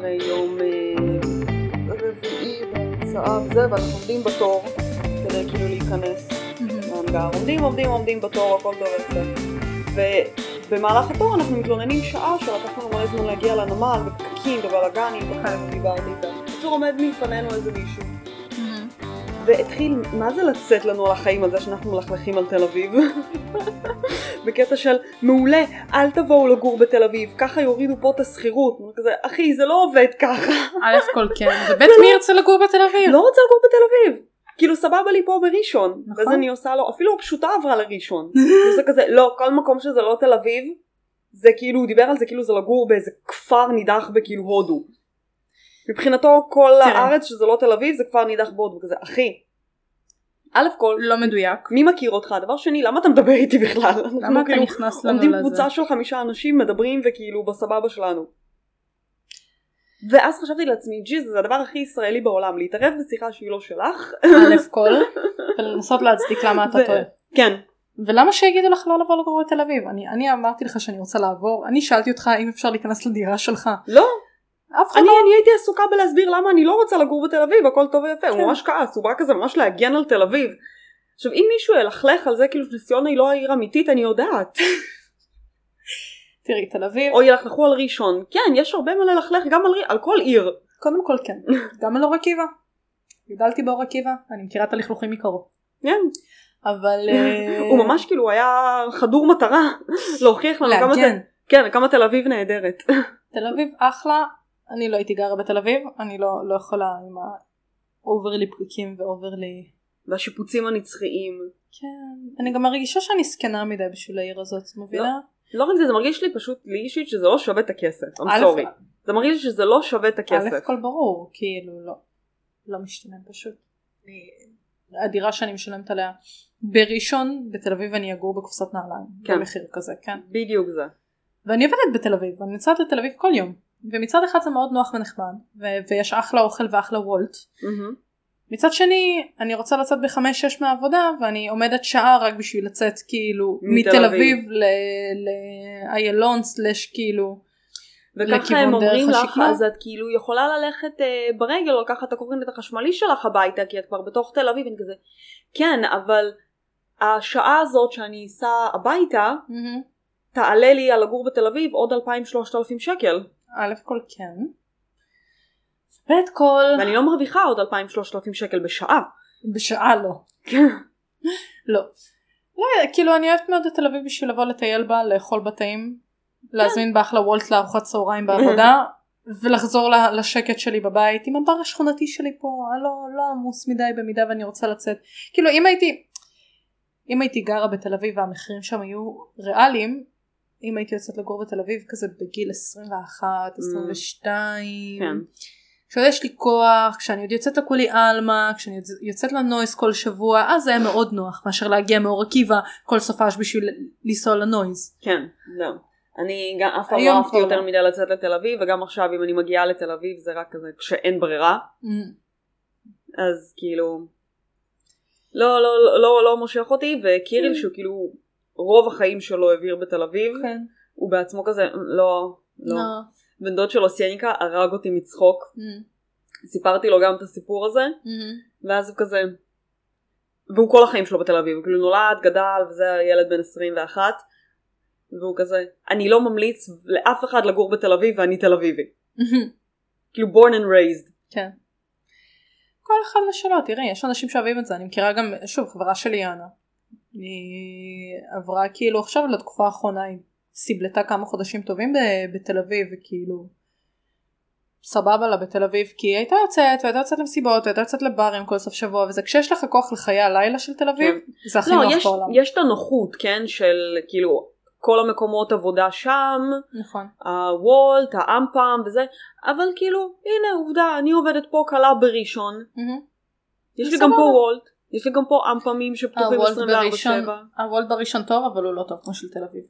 הרי יום אה, רביעי בהרצאה וזה, ואנחנו עומדים בתור כדי כאילו להיכנס להנגר. עומדים, עומדים, עומדים בתור, הכל טוב ויפה. ובמהלך התור אנחנו מתלוננים שעה שלקח לנו מלא זמן להגיע לנמל, ופקקים ובלאגנים, וכאלה דיברתי איתה. בקיצור עומד מלפנינו איזה מישהו. והתחיל, מה זה לצאת לנו על החיים על זה שאנחנו מלכלכים על תל אביב? בקטע של מעולה, אל תבואו לגור בתל אביב, ככה יורידו פה את השכירות. כזה, אחי, זה לא עובד ככה. א' כל כן, וב' מי ירצה לגור בתל אביב? לא רוצה לגור בתל אביב. כאילו סבבה לי פה בראשון. נכון. ואז אני עושה לו, אפילו הפשוטה עברה לראשון. זה כזה, לא, כל מקום שזה לא תל אביב, זה כאילו, הוא דיבר על זה כאילו זה לגור באיזה כפר נידח בכאילו הודו. מבחינתו כל תראה. הארץ שזה לא תל אביב זה כפר נידח בהודו. כזה, אחי. א' כל, לא מדויק. מי מכיר אותך? דבר שני, למה אתה מדבר איתי בכלל? למה אתה כאילו נכנס לנו עומדים לזה? קבוצה של חמישה אנשים, מדברים וכאילו בסבבה שלנו. ואז חשבתי לעצמי, ג'יז, זה הדבר הכי ישראלי בעולם, להתערב בשיחה שהיא לא שלך. א' כל, ולנסות להצדיק למה אתה טועה. כן. ולמה שיגידו לך לא לבוא לגור בתל אביב? אני, אני אמרתי לך שאני רוצה לעבור, אני שאלתי אותך אם אפשר להיכנס לדירה שלך. לא, אף אחד אני, לא... אני הייתי עסוקה בלהסביר למה אני לא רוצה לגור בתל אביב, הכל טוב ויפה, הוא כן. ממש כעס, הוא בא כזה ממש להגן על תל אביב. עכשיו אם מישהו ילכלך על זה כאילו שנס ציונה היא לא העיר אמיתית, אני יודעת. תראי, תל אביב, או ילכלכו על ראשון. כן, יש הרבה מה ללכלך גם על, על כל עיר. קודם כל כן. גם על אור עקיבא. גדלתי באור עקיבא, אני מכירה את הלכלוכים מקרוב. כן. אבל... אה, הוא ממש כאילו היה חדור מטרה להוכיח לנו כמה, כן, כמה תל אביב נהדרת. תל אביב אחלה, אני לא הייתי גרה בתל אביב, אני לא, לא יכולה עם ה overly פקקים ו overly... והשיפוצים הנצחיים. כן, אני גם מרגישה שאני זקנה מדי בשביל העיר הזאת, את מבינה? לא רק זה, זה מרגיש לי פשוט לי אישית שזה לא שווה את הכסף. I'm א', sorry. זה מרגיש לי שזה לא שווה את א' הכסף. כל ברור, כאילו לא, לא משתלם פשוט. הדירה שאני משלמת עליה בראשון בתל אביב אני אגור בקופסת נעליים, כן. במחיר כזה, כן. בדיוק זה. ואני עובדת בתל אביב, אני נוסעת לתל אביב כל יום. ומצד אחד זה מאוד נוח ונחמד, ו- ויש אחלה אוכל ואחלה וולט. מהמם. מצד שני, אני רוצה לצאת בחמש שש מהעבודה, ואני עומדת שעה רק בשביל לצאת כאילו מתל מתל אביב. לאיילון סלש כאילו וככה הם אומרים לך. אז את כאילו יכולה ללכת אה, ברגל או לקחת את הקורקינט החשמלי שלך הביתה, כי את כבר בתוך תל אביב, אני כזה, כן, אבל השעה הזאת שאני אסע הביתה, מהמם. תעלה לי על לגור בתל אביב עוד 2,000-3,000 שקל, א' כל כן. ב' כל ואני לא מרוויחה עוד 2,000-3,000 שקל בשעה. בשעה לא. לא. לא, כאילו אני אוהבת מאוד את תל אביב בשביל לבוא לטייל בה, לאכול בתאים, להזמין באחלה וולט לארוחת צהריים בעבודה, ולחזור לשקט שלי בבית עם הבר השכונתי שלי פה, הלא לא עמוס מדי במידה ואני רוצה לצאת. כאילו אם הייתי, אם הייתי גרה בתל אביב והמחירים שם היו ריאליים, אם הייתי יוצאת לגור בתל אביב כזה בגיל 21, 22, כן. כשעוד יש לי כוח, כשאני עוד יוצאת לכולי עלמה, כשאני יוצאת- לנויס כל שבוע, אז זה היה מאוד נוח מאשר להגיע מאור עקיבא כל סופש בשביל לנסוע לנויז. כן, זהו. אני גם אף פעם לא אהבתי יותר לא. מדי לצאת לתל אביב, וגם עכשיו אם אני מגיעה לתל אביב זה רק כזה כשאין ברירה, אז כאילו לא לא לא לא, לא מושך אותי וקיריל שהוא כאילו רוב החיים שלו העביר בתל אביב. כן. הוא בעצמו כזה לא לא. לא. בן דוד שלו סייניקה הרג אותי מצחוק. סיפרתי לו גם את הסיפור הזה. ואז הוא כזה והוא כל החיים שלו בתל אביב כאילו נולד גדל וזה ילד בן 21 והוא כזה אני לא ממליץ לאף אחד לגור בתל אביב ואני תל אביבי. כאילו born and raised. כן. כל אחד ושלו, תראי, יש אנשים שאוהבים את זה, אני מכירה גם, שוב, חברה שלי יאנה. היא עברה כאילו עכשיו לתקופה האחרונה, היא סיבלתה כמה חודשים טובים ב- בתל אביב, וכאילו, סבבה לה בתל אביב, כי היא הייתה יוצאת, והייתה יוצאת למסיבות, והייתה יוצאת לברים כל סוף שבוע, וזה כשיש לך כוח לחיי הלילה של תל אביב, זה הכי לא, נוח יש, בעולם. יש את הנוחות, כן, של כאילו כל המקומות עבודה שם, נכון. הוולט, האמפם וזה, אבל כאילו, הנה עובדה, אני עובדת פה קלה בראשון, מהמם. יש לי. גם פה וולט, יש לי גם פה אמפמים שפתוחים הוולט 24/7. בראשון, הוולט בראשון טוב, אבל הוא לא טוב כמו של תל אביב.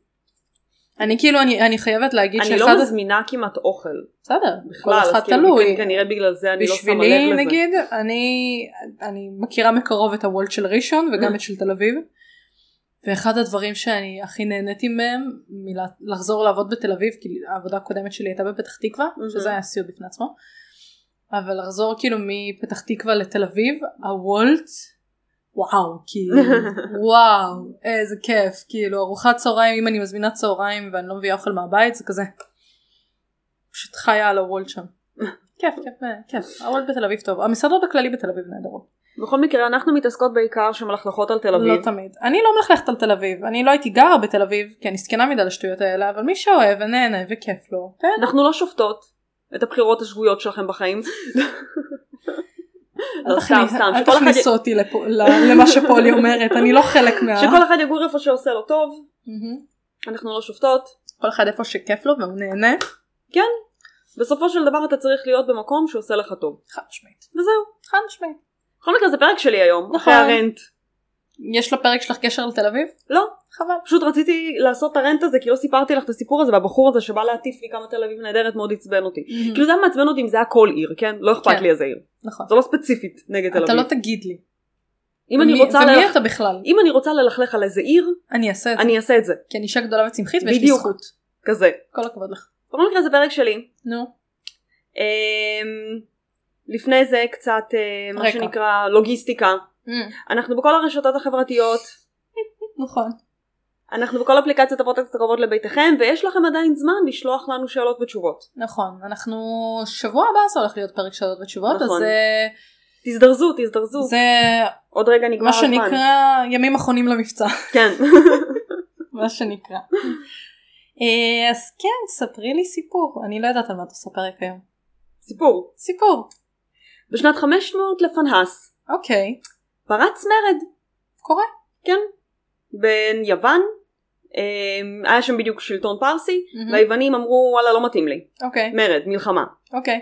אני כאילו, אני, אני חייבת להגיד אני לא. מזמינה כמעט אוכל, בסדר, בכלל, כל אחד כאילו, תלוי. כנראה בגלל זה אני לא שמה לב בשבילי לזה. נגיד, אני, אני מכירה מקרוב את הוולט של ראשון וגם את של תל אביב. ואחד הדברים שאני הכי נהניתי מהם מלחזור לעבוד בתל אביב כי העבודה הקודמת שלי הייתה בפתח תקווה מהמם. שזה היה סיוט בפני עצמו. אבל לחזור כאילו מפתח תקווה לתל אביב הוולט וואו כאילו וואו איזה כיף כאילו ארוחת צהריים אם אני מזמינה צהריים ואני לא מביאה אוכל מהבית זה כזה פשוט חיה על הוולט שם. כיף כיף כיף הוולט בתל אביב טוב המסעדות בכללי בתל אביב נהדרות. בכל מקרה אנחנו מתעסקות בעיקר שמלכלכות על תל אביב. לא תמיד. אני לא מלכלכת על תל אביב. אני לא הייתי גרה בתל אביב כי אני זקנה מדי לשטויות האלה אבל מי שאוהב ונהנה וכיף לו. כן. אנחנו לא שופטות את הבחירות השגויות שלכם בחיים. לא, סתם, סתם, אל תכניסו אותי למה שפולי אומרת אני לא חלק מה... שכל אחד יגור איפה שעושה לו טוב. אנחנו לא שופטות. כל אחד איפה שכיף לו והוא נהנה. כן, בסופו של דבר אתה צריך להיות במקום שעושה לך טוב. חד משמעית. וזהו. חד משמעית. בכל מקרה זה פרק שלי היום, נכון. אחרי הרנט. יש לפרק שלך קשר לתל אביב? לא, חבל. פשוט רציתי לעשות את הרנט הזה כי לא סיפרתי לך את הסיפור הזה והבחור הזה שבא להטיף לי כמה תל אביב נהדרת מאוד עצבן אותי. כאילו זה היה מעצבן אותי אם זה היה כל עיר, כן? לא אכפת כן. לי איזה עיר. נכון. זה לא ספציפית נגד תל אתה אביב. לא תגיד לי. אם אני ומי- רוצה ומי ללכ- אתה בכלל? אם אני רוצה ללכלך על איזה עיר, אני אעשה את זה. אני אעשה את זה. כי אני אישה גדולה וצמחית ויש לי. זכות. כזה. כל הכבוד לך. בכל מקרה זה פרק שלי. נו. אמ, לפני זה קצת אה, מה. שנקרא לוגיסטיקה. אנחנו בכל הרשתות החברתיות, נכון. אנחנו בכל אפליקציות הפודקאסט הקרובות לביתכם ויש לכם עדיין זמן לשלוח לנו שאלות ותשובות. נכון. אנחנו שבוע הבא זה הולך להיות פרק שאלות ותשובות נכון. אז אה, תזדרזו, תזדרזו. זה עוד רגע נגמר מה הזמן. שנקרא ימים אחרונים למבצע. כן. מה שנקרא. אה, אז כן ספרי לי סיפור אני לא יודעת על מה אתה ספר היום. סיפור. סיפור. בשנת 500 לפנהס אוקיי. פרץ מרד. קורה. כן. בין יוון. אמ, היה שם בדיוק שלטון פרסי מהמם. והיוונים אמרו וואלה לא מתאים לי. אוקיי. מרד, מלחמה. אוקיי.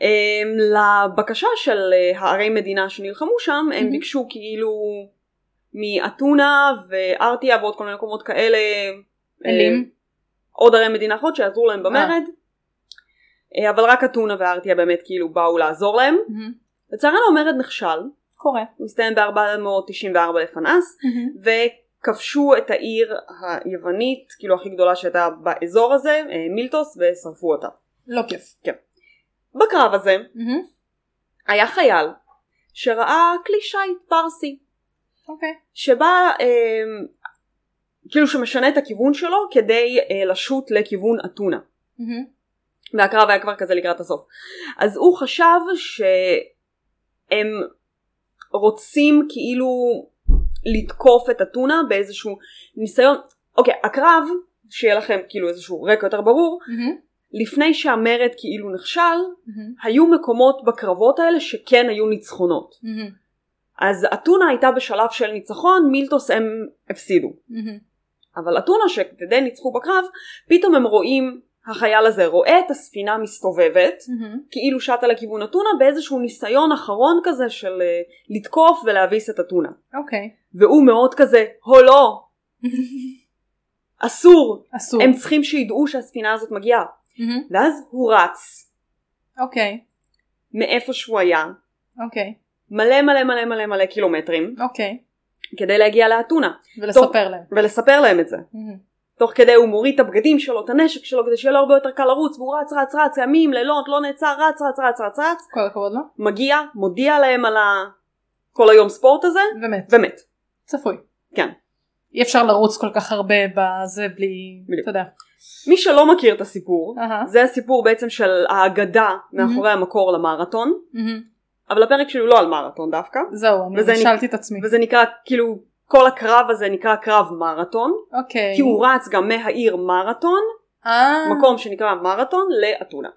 אמ, לבקשה של אה, הערי מדינה שנלחמו שם הם מהמם. ביקשו כאילו מאתונה וארטיה ועוד כל מיני מקומות כאלה אה, אלים. עוד ערי מדינה אחרות שיעזרו להם במרד אה, אבל רק אתונה וארטיה באמת כאילו באו לעזור להם מהמם. לצערנו המרד נכשל קורה. הוא הסתיים ב-494 לפנס מהמם. וכבשו את העיר היוונית כאילו הכי גדולה שהייתה באזור הזה אה, מילטוס ושרפו אותה לא כיף. בקרב הזה מהמם. היה חייל שראה כלי שיט פרסי אוקיי. שבא אה, כאילו שמשנה את הכיוון שלו כדי אה, לשוט לכיוון אתונה מהמם. והקרב היה כבר כזה לקראת הסוף אז הוא חשב שהם רוצים כאילו לתקוף את אתונה באיזשהו ניסיון אוקיי הקרב שיהיה לכם כאילו איזשהו רקע יותר ברור מהמם. לפני שהמרד כאילו נכשל מהמם. היו מקומות בקרבות האלה שכן היו ניצחונות מהמם. אז אתונה הייתה בשלב של ניצחון, מילטוס הם הפסידו. מהמם. אבל אתונה שדי ניצחו בקרב, פתאום הם רואים, החייל הזה רואה את הספינה מסתובבת, מהמם. כאילו שטה לכיוון אתונה באיזשהו ניסיון אחרון כזה של אה, לתקוף ולהביס את אתונה. אוקיי. והוא מאוד כזה, הו לא, אסור, אסור. הם צריכים שידעו שהספינה הזאת מגיעה. מהמם. ואז הוא רץ אוקיי. מאיפה שהוא היה, אוקיי. מלא מלא מלא מלא מלא קילומטרים, אוקיי. כדי להגיע לאתונה, ולספר להם. ולספר להם את זה. מהמם. תוך כדי הוא מוריד את הבגדים שלו, את הנשק שלו, כדי שיהיה לו הרבה יותר קל לרוץ, והוא רץ רץ רץ ימים, לילות, לא נעצר, רץ רץ רץ רץ רץ, כל הכבוד לו. מגיע, מודיע להם על ה... כל היום ספורט הזה, ומת. ומת. צפוי. כן. אי אפשר לרוץ כל כך הרבה בזה בלי, בדיוק. אתה יודע. מי שלא מכיר את הסיפור, אהה. זה הסיפור בעצם של האגדה מאחורי המקור למרתון, מהמם. אבל הפרק שלי הוא לא על מרתון דווקא, זהו, אני שאלתי את עצמי. וזה נקרא, כאילו, כל הקרב הזה נקרא קרב מרתון, אוקיי. כי הוא רץ גם מהעיר מרתון, אה. מקום שנקרא מרתון לאתונה.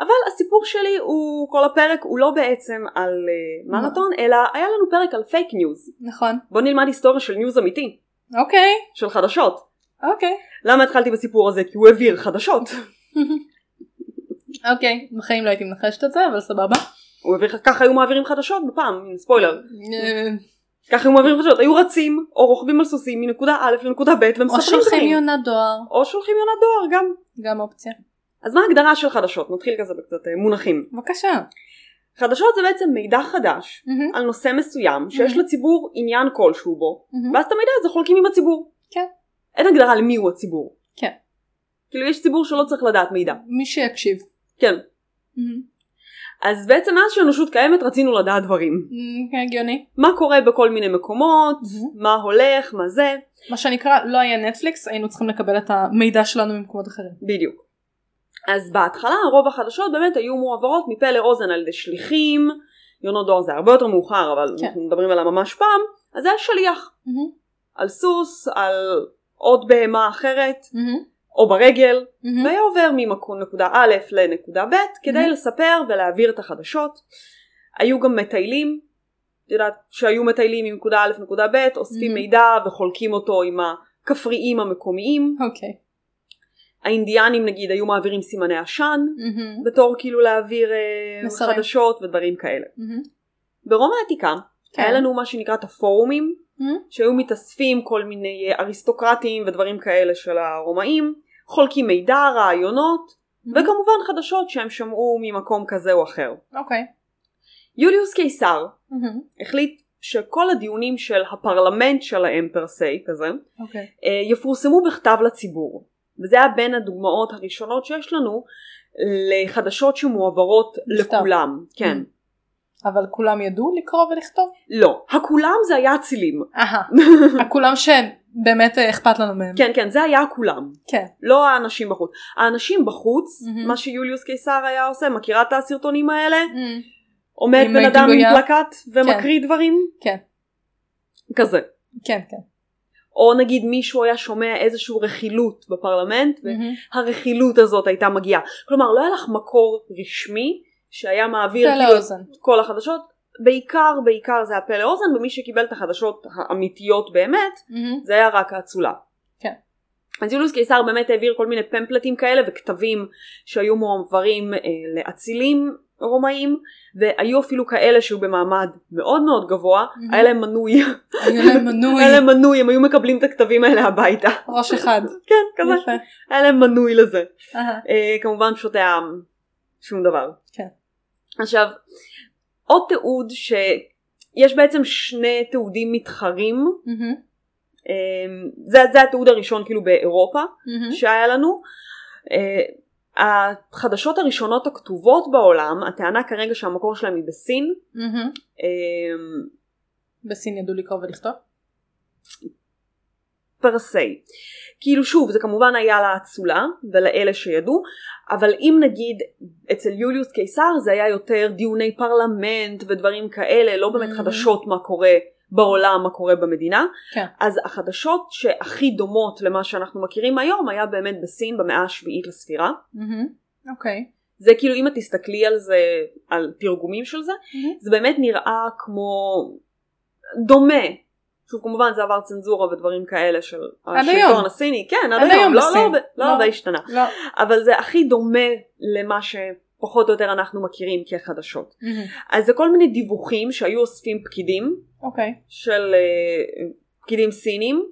אבל הסיפור שלי הוא, כל הפרק הוא לא בעצם על אה, מרתון, אלא היה לנו פרק על fake news. נכון. בוא נלמד היסטוריה של news אמיתי, אוקיי. של חדשות. אוקיי. למה התחלתי בסיפור הזה? כי הוא העביר חדשות. אוקיי. בחיים לא הייתי מנחשת את זה, אבל סבבה. הוא העביר, ככה היו מעבירים חדשות בפעם, ספוילר. ככה היו מעבירים חדשות, היו רצים או רוכבים על סוסים מנקודה א' לנקודה ב' או ומספרים שולחים דברים. יונת דואר. או שולחים יונת דואר גם. גם אופציה. אז מה ההגדרה של חדשות? נתחיל כזה בקצת אה, מונחים. בבקשה. חדשות זה בעצם מידע חדש מהמם, על נושא מסוים שיש Mhm. לציבור עניין כלשהו בו, מהמם. ואז את המידע הזה חולקים עם הציבור. כן. אין הגדרה למי הוא הציבור. כן. כאילו יש ציבור שלא צריך לדעת מידע. מי שיקשיב. כן. מהמם. אז בעצם מאז שהאנושות קיימת רצינו לדעת דברים. מהמם, הגיוני. מה קורה בכל מיני מקומות, מהמם. מה הולך, מה זה, מה שנקרא לא היה נטפליקס היינו צריכים לקבל את המידע שלנו ממקומות אחרים. בדיוק. אז בהתחלה רוב החדשות באמת היו מועברות מפה לאוזן על ידי שליחים, יונות דואר זה הרבה יותר מאוחר אבל כן. אנחנו מדברים עליו ממש פעם, אז זה היה שליח, מהמם, על סוס, על עוד בהמה אחרת, מהמם, או ברגל, מהמם. והיה עובר מנקודה א' לנקודה ב' כדי Mhm. לספר ולהעביר את החדשות. היו גם מטיילים, את יודעת, שהיו מטיילים מנקודה א' לנקודה ב', אוספים Mhm. מידע וחולקים אותו עם הכפריים המקומיים. אוקיי. האינדיאנים נגיד היו מעבירים סימני עשן, מהמם, בתור כאילו להעביר אה, מסרים. חדשות ודברים כאלה. מהמם, ברומא העתיקה כן. היה לנו מה שנקרא את הפורומים, שהיו מתאספים כל מיני אה, אריסטוקרטים ודברים כאלה של הרומאים, חולקים מידע, רעיונות, מהמם. וכמובן חדשות שהם שמעו ממקום כזה או אחר. אוקיי. יוליוס קיסר מהמם, החליט שכל הדיונים של הפרלמנט שלהם פר סי כזה אוקיי. אה, יפורסמו בכתב לציבור. וזה היה בין הדוגמאות הראשונות שיש לנו לחדשות שמועברות. לכולם. כן. אבל כולם ידעו לקרוא ולכתוב? לא. הכולם זה היה אצילים. אהה. הכולם שבאמת אה, אכפת לנו מהם. כן כן זה היה הכולם. כן. לא האנשים בחוץ. האנשים בחוץ, מהמם. מה שיוליוס קיסר היה עושה, מכירה את הסרטונים האלה? מהמם, עומד בן אדם עם. פלקט ומקריא דברים? כן. כזה. כן כן. או נגיד מישהו היה שומע איזושהי רכילות בפרלמנט. והרכילות הזאת הייתה מגיעה. כלומר לא היה לך מקור רשמי שהיה מעביר פה כאילו. את כל החדשות. בעיקר בעיקר זה היה פה לאוזן ומי שקיבל את החדשות האמיתיות באמת מהמם, זה היה רק האצולה. כן. אז יוליוס קיסר באמת העביר כל מיני פמפלטים כאלה וכתבים שהיו מועברים אה, לאצילים רומאים והיו אפילו כאלה שהיו במעמד מאוד מאוד גבוה, Mhm. היה להם מנוי, היה להם מנוי. היה להם מנוי, הם היו מקבלים את הכתבים האלה הביתה. ראש אחד. כן, כזה, יפה. היה להם מנוי לזה. אהה. אה, כמובן פשוט היה שום דבר. כן. עכשיו, עוד תיעוד שיש בעצם שני תיעודים מתחרים, אה, זה, זה התיעוד הראשון כאילו באירופה מהמם. שהיה לנו. אה, החדשות הראשונות הכתובות בעולם, הטענה כרגע שהמקור שלהם היא בסין. אה, בסין ידעו לקרוא ולכתוב? פר סי. כאילו שוב זה כמובן היה לאצולה ולאלה שידעו אבל אם נגיד אצל יוליוס קיסר זה היה יותר דיוני פרלמנט ודברים כאלה לא באמת Mhm. חדשות מה קורה בעולם מה קורה במדינה כן. אז החדשות שהכי דומות למה שאנחנו מכירים היום היה באמת בסין במאה השביעית לספירה. אוקיי. זה כאילו אם את תסתכלי על זה על תרגומים של זה מהמם. זה באמת נראה כמו דומה. שוב כמובן זה עבר צנזורה ודברים כאלה של השלטון. הסיני, כן עד עד היום, היום לא, לא, לא לא. הרבה השתנה, לא. אבל זה הכי דומה למה שפחות או יותר אנחנו מכירים כחדשות. מהמם. אז זה כל מיני דיווחים שהיו אוספים פקידים אוקיי. של אה, פקידים סינים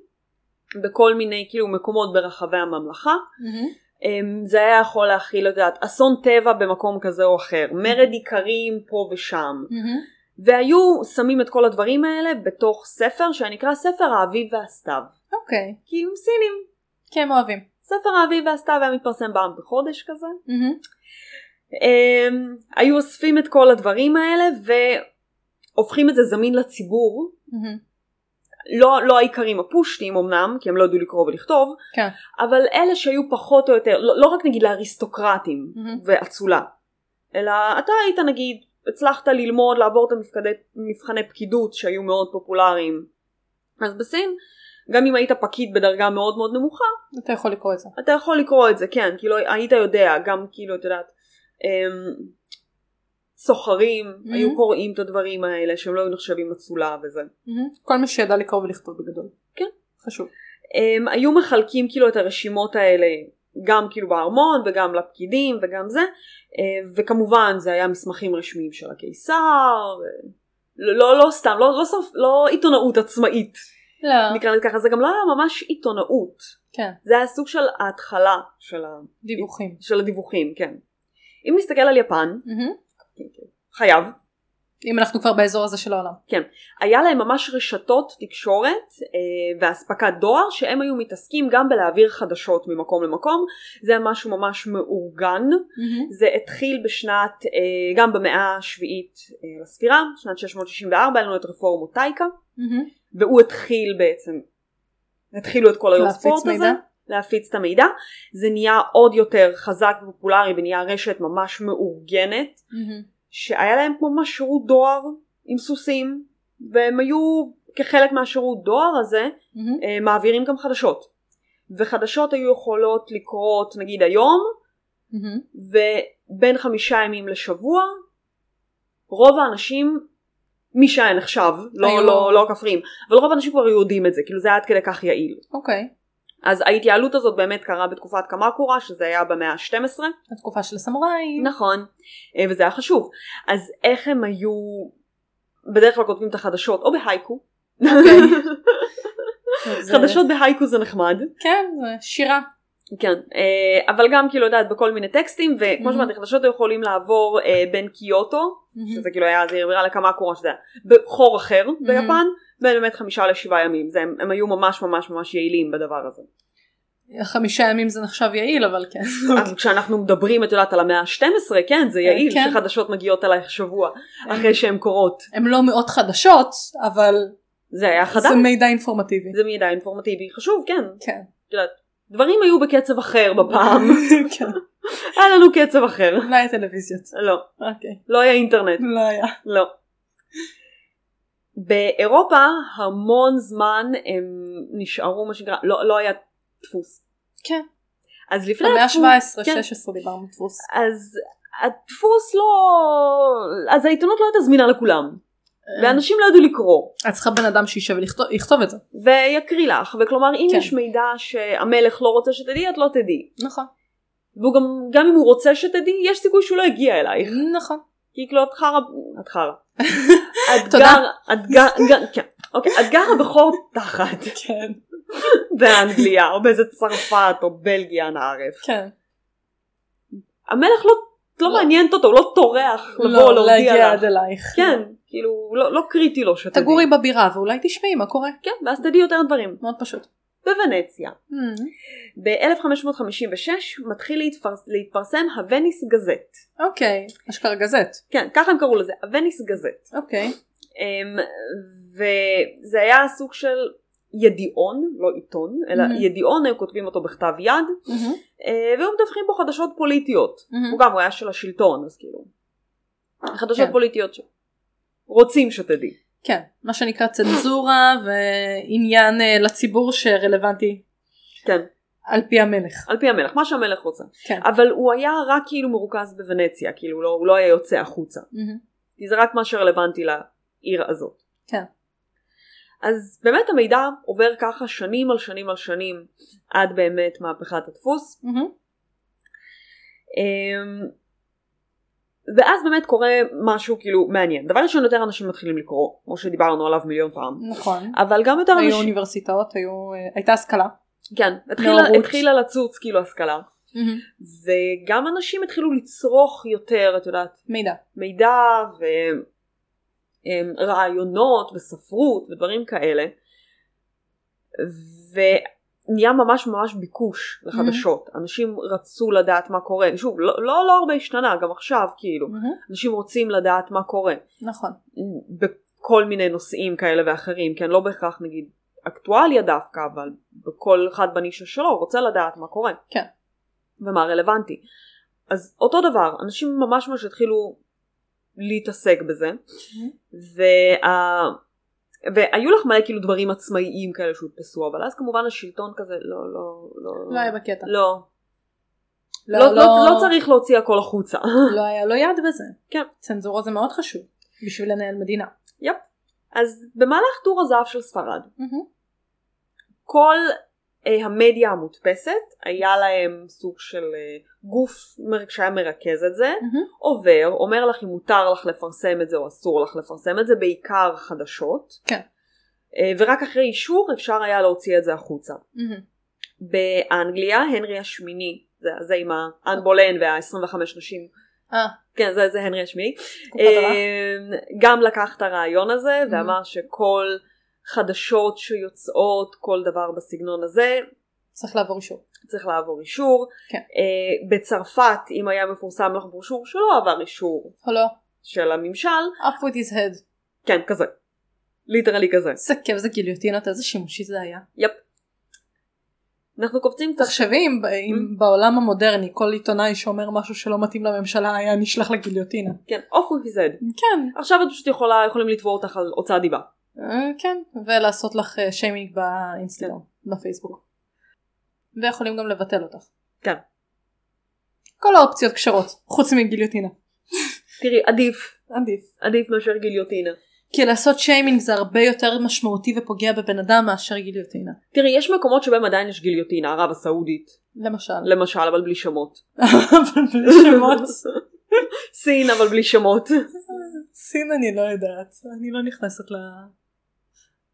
בכל מיני כאילו מקומות ברחבי הממלכה. מהמם. אמ, זה היה יכול להכיל, את יודעת, אסון טבע במקום כזה או אחר, מרד איכרים פה ושם. מהמם. והיו שמים את כל הדברים האלה בתוך ספר שנקרא ספר האביב והסתיו. אוקיי. כי הם סינים. כי הם אוהבים. ספר האביב והסתיו היה מתפרסם פעם בחודש כזה. מהמם. הם, היו אוספים את כל הדברים האלה והופכים את זה זמין לציבור. מהמם. לא, לא האיכרים הפושטים אמנם, כי הם לא ידעו לקרוא ולכתוב, כן. אבל אלה שהיו פחות או יותר, לא, לא רק נגיד לאריסטוקרטים מהמם. ואצולה, אלא אתה היית נגיד, הצלחת ללמוד, לעבור את המבחני, מבחני פקידות שהיו מאוד פופולריים. אז בסין, גם אם היית פקיד בדרגה מאוד מאוד נמוכה, אתה יכול לקרוא את זה. אתה יכול לקרוא את זה, כן, כאילו היית יודע, גם כאילו, את יודעת, אמ, סוחרים Mhm. היו קוראים את הדברים האלה שהם לא היו נחשבים אצולה וזה. מהמם. כל מי שידע לקרוא ולכתוב בגדול. כן. חשוב. הם היו מחלקים כאילו את הרשימות האלה גם כאילו בארמון וגם לפקידים וגם זה אה, וכמובן זה היה מסמכים רשמיים של הקיסר לא, לא, סתם לא, לא, סוף, לא עיתונאות עצמאית לא. נקרא לזה ככה זה גם לא היה ממש עיתונאות כן. זה היה סוג של ההתחלה של, ה, דיווחים. של הדיווחים כן אם נסתכל על יפן מהמם. חייב. אם אנחנו כבר באזור הזה של העולם. כן. היה להם ממש רשתות תקשורת אה, ואספקת דואר שהם היו מתעסקים גם בלהעביר חדשות ממקום למקום. זה היה משהו ממש מאורגן. Mm-hmm. זה התחיל בשנת, אה, גם במאה השביעית אה, לספירה, שנת 664, היה לנו את רפורמות טייקה, Mm-hmm. והוא התחיל בעצם, התחילו את כל היום להפיץ ספורט הזה. מידע? להפיץ את המידע. זה נהיה עוד יותר חזק ופופולרי ונהיה רשת ממש מאורגנת. Mm-hmm. שהיה להם כמו ממש שירות דואר עם סוסים והם היו כחלק מהשירות דואר הזה Mm-hmm. מעבירים גם חדשות וחדשות היו יכולות לקרות נגיד היום Mm-hmm. ובין חמישה ימים לשבוע רוב האנשים מי שהיה נחשב לא, היו- לא, לא הכפריים אבל רוב האנשים כבר היו יודעים את זה כאילו זה היה עד כדי כך יעיל אוקיי. אז ההתייעלות הזאת באמת קרה בתקופת קמקורה שזה היה במאה ה-12 התקופה של הסמוראים. נכון, אה, וזה היה חשוב. אז איך הם היו, בדרך כלל כותבים את החדשות, או בהייקו. אוקיי. זה- חדשות בהייקו זה נחמד. כן, זה שירה. כן, אה, אבל גם כאילו יודעת בכל מיני טקסטים, וכמו Mhm. שאמרתי, חדשות יכולים לעבור אה, בין קיוטו, Mm-hmm. שזה כאילו היה, זה העבירה לכמה קורה שזה היה, בחור אחר ביפן, בין באמת חמישה לשבעה ימים, זה, הם, הם היו ממש ממש ממש יעילים בדבר הזה. חמישה ימים זה נחשב יעיל אבל כן. אז כשאנחנו מדברים, את יודעת, על המאה ה-12, כן, זה יעיל כן. שחדשות מגיעות אלייך שבוע אחרי שהן קורות. הם לא מאות חדשות אבל זה היה חדש. זה מידע אינפורמטיבי. זה מידע אינפורמטיבי חשוב כן כן. יודעת, דברים היו בקצב אחר בפעם כן. היה לנו קצב אחר לא היה טלוויזיות. לא אוקיי. לא היה אינטרנט לא היה. לא באירופה המון זמן הם נשארו מה שנקרא לא, לא היה דפוס כן. אז לפני במאה הדפוס- ה-17, כן, 16 דיברנו דפוס. אז הדפוס לא אז העיתונות לא הייתה זמינה לכולם ואנשים לא ידעו לקרוא את צריכה בן אדם שישב ויכתוב את זה. ויקריא לך וכלומר אם כן. יש מידע שהמלך לא רוצה שתדעי את לא תדעי נכון. והוא גם, גם אם הוא רוצה שתדעי, יש סיכוי שהוא לא יגיע אלייך. נכון. כי כאילו את חרא, את חרא. את תודה. את גר, גר, כן, אוקיי, את גרה בחור תחת כן. באנגליה, או באיזה צרפת, או בלגיה, אנא ערף. כן. המלך לא, לא לא. מעניינת אותו, הוא לא טורח לבוא לא, להודיע להגיע לך. עד אלייך. כן, כאילו, לא, לא קריטי לו שתדעי. תגורי בבירה ואולי תשמעי מה קורה. כן, ואז תדעי יותר דברים. מאוד פשוט. בוונציה. Mm. ב-1556 מתחיל להתפרס, להתפרסם הווניס גזט. אוקיי. אשכרה גזט. כן, ככה הם קראו לזה, הווניס גזט. אוקיי. אמ, וזה היה סוג של ידיעון, לא עיתון, אלא Mhm. ידיעון, היו כותבים אותו בכתב יד, מהמם. אה, והיו מדווחים בו חדשות פוליטיות. מהמם. הוא גם, הוא היה של השלטון, אז כאילו. חדשות כן. פוליטיות שרוצים שתדעי. כן. מה שנקרא צנזורה ועניין אה, לציבור שרלוונטי כן, על פי המלך. על פי המלך, מה שהמלך רוצה. כן. אבל הוא היה רק כאילו מרוכז בוונציה, כאילו הוא לא, הוא לא היה יוצא החוצה. כי זה רק מה שרלוונטי לעיר הזאת. כן. אז באמת המידע עובר ככה שנים על שנים על שנים עד באמת מהפכת הדפוס. אמ, ואז באמת קורה משהו כאילו מעניין. דבר ראשון יותר אנשים מתחילים לקרוא, כמו שדיברנו עליו מיליון פעם. נכון. אבל גם יותר היו אנשים, אוניברסיטאות, היו... אה, הייתה השכלה. כן, התחילה. התחילה לצוץ כאילו השכלה. מהמם. וגם אנשים התחילו לצרוך יותר, את יודעת, מידע. מידע ורעיונות וספרות ודברים כאלה. ונהיה ממש ממש ביקוש לחדשות. אנשים רצו לדעת מה קורה. שוב, לא, לא, לא הרבה השתנה, גם עכשיו כאילו. מהמם. אנשים רוצים לדעת מה קורה. נכון. בכל מיני נושאים כאלה ואחרים, כן, לא בהכרח נגיד אקטואליה דווקא, אבל בכל אחד בנישה שלו רוצה לדעת מה קורה. כן. ומה רלוונטי. אז אותו דבר, אנשים ממש ממש התחילו להתעסק בזה, וה... והיו לך מלא כאילו דברים עצמאיים כאלה שהודפסו, אבל אז כמובן השלטון כזה לא, לא, לא, לא היה בקטע. לא, לא, לא, לא צריך להוציא הכל החוצה. לא היה לו יד בזה. כן. צנזורה זה מאוד חשוב בשביל לנהל מדינה. יפ. אז במהלך טור הזהב של ספרד, מהמם. כל המדיה המודפסת היה להם סוג של אה, גוף שהיה מרכז את זה, מהמם. עובר, אומר לך אם מותר לך לפרסם את זה או אסור לך לפרסם את זה, בעיקר חדשות, כן. אה, ורק אחרי אישור אפשר היה להוציא את זה החוצה. מהמם. באנגליה, הנרי השמיני, זה זה עם האן בולן וה-25 נשים אה, כן, זה, זה הנרי השמיני. גם לקח את הרעיון הזה. ואמר שכל חדשות שיוצאות, כל דבר בסגנון הזה, צריך לעבור אישור. צריך לעבור אישור. כן. אה, בצרפת, אם היה מפורסם לך ברושור שלא עבר אישור או לא, של הממשל, off with his head. כן, כזה. literally כזה. איזה כיף זה גיליוטינות, איזה שימושי זה היה. yep. אנחנו קופצים קצת. תחשבי אם, אם בעולם המודרני כל עיתונאי שאומר משהו שלא מתאים לממשלה היה נשלח לגיליוטינה. כן, off with his head. כן, עכשיו את פשוט יכולה, יכולים לתבוע אותך על הוצאת דיבה. אה, כן, ולעשות לך אה, שיימינג באינסטגרם, בפייסבוק. ויכולים גם לבטל אותך. כן. כל האופציות כשרות, חוץ מגיליוטינה. תראי, עדיף, עדיף. עדיף מאשר גיליוטינה. כי לעשות שיימינג זה הרבה יותר משמעותי ופוגע בבן אדם מאשר גיליוטינה. תראי, יש מקומות שבהם עדיין יש גיליוטינה, ערב הסעודית, למשל. למשל, אבל בלי שמות. אבל בלי שמות. סין, אבל בלי שמות. סין אני לא יודעת. אני לא נכנסת ל...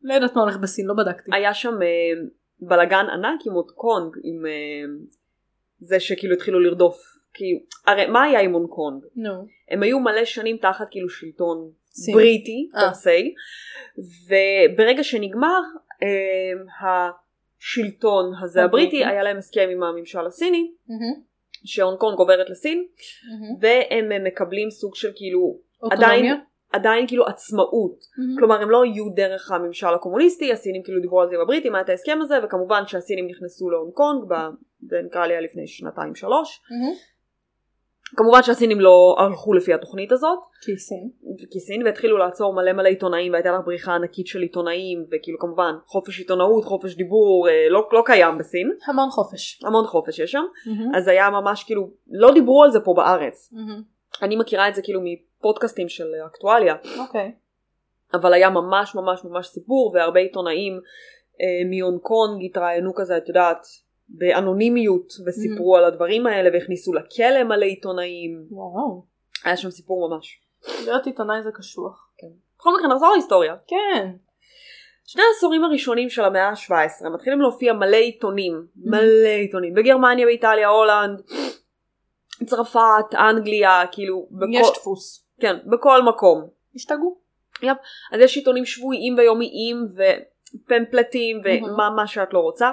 לא יודעת מה הולך בסין, לא בדקתי. היה שם אה, בלאגן ענק עם הונג קונג, עם אה, זה שכאילו התחילו לרדוף. כי, הרי מה היה עם הונג קונג? נו. הם היו מלא שנים תחת כאילו שלטון סין. בריטי, אה. פרסי, וברגע שנגמר אה, השלטון הזה הבריטי. הבריטי, היה להם הסכם עם הממשל הסיני, מהמם, שהונג קונג עוברת לסין, מהמם. והם אה, מקבלים סוג של כאילו, אוטונומיה? עדיין, עדיין כאילו עצמאות. מהמם. כלומר הם לא יהיו דרך הממשל הקומוניסטי, הסינים כאילו דיברו על זה עם הבריטים, היה את ההסכם הזה, וכמובן שהסינים נכנסו להונג קונג, ב- זה נקרא לי לפני שנתיים שלוש. מהמם. כמובן שהסינים לא הלכו לפי התוכנית הזאת, כי סין. כי סין והתחילו לעצור מלא מלא עיתונאים והייתה לך בריחה ענקית של עיתונאים וכאילו כמובן חופש עיתונאות חופש דיבור אה, לא, לא קיים בסין המון חופש. המון חופש יש שם מהמם. אז היה ממש כאילו לא דיברו על זה פה בארץ מהמם. אני מכירה את זה כאילו מפודקאסטים של אקטואליה אוקיי. אבל היה ממש ממש ממש סיפור והרבה עיתונאים אה, מהונג קונג התראיינו כזה את יודעת באנונימיות וסיפרו על הדברים האלה והכניסו לכלא מלא עיתונאים וואו. היה שם סיפור ממש. להיות עיתונאי זה קשוח. בכל מקרה נחזור להיסטוריה. כן. שני העשורים הראשונים של המאה ה-17 מתחילים להופיע מלא עיתונים, מלא עיתונים, בגרמניה, באיטליה, הולנד, צרפת, אנגליה, כאילו, בכל, יש דפוס. כן, בכל מקום. השתגעו. אז יש עיתונים שבועיים ויומיים ופמפלטים. ומה מה שאת לא רוצה.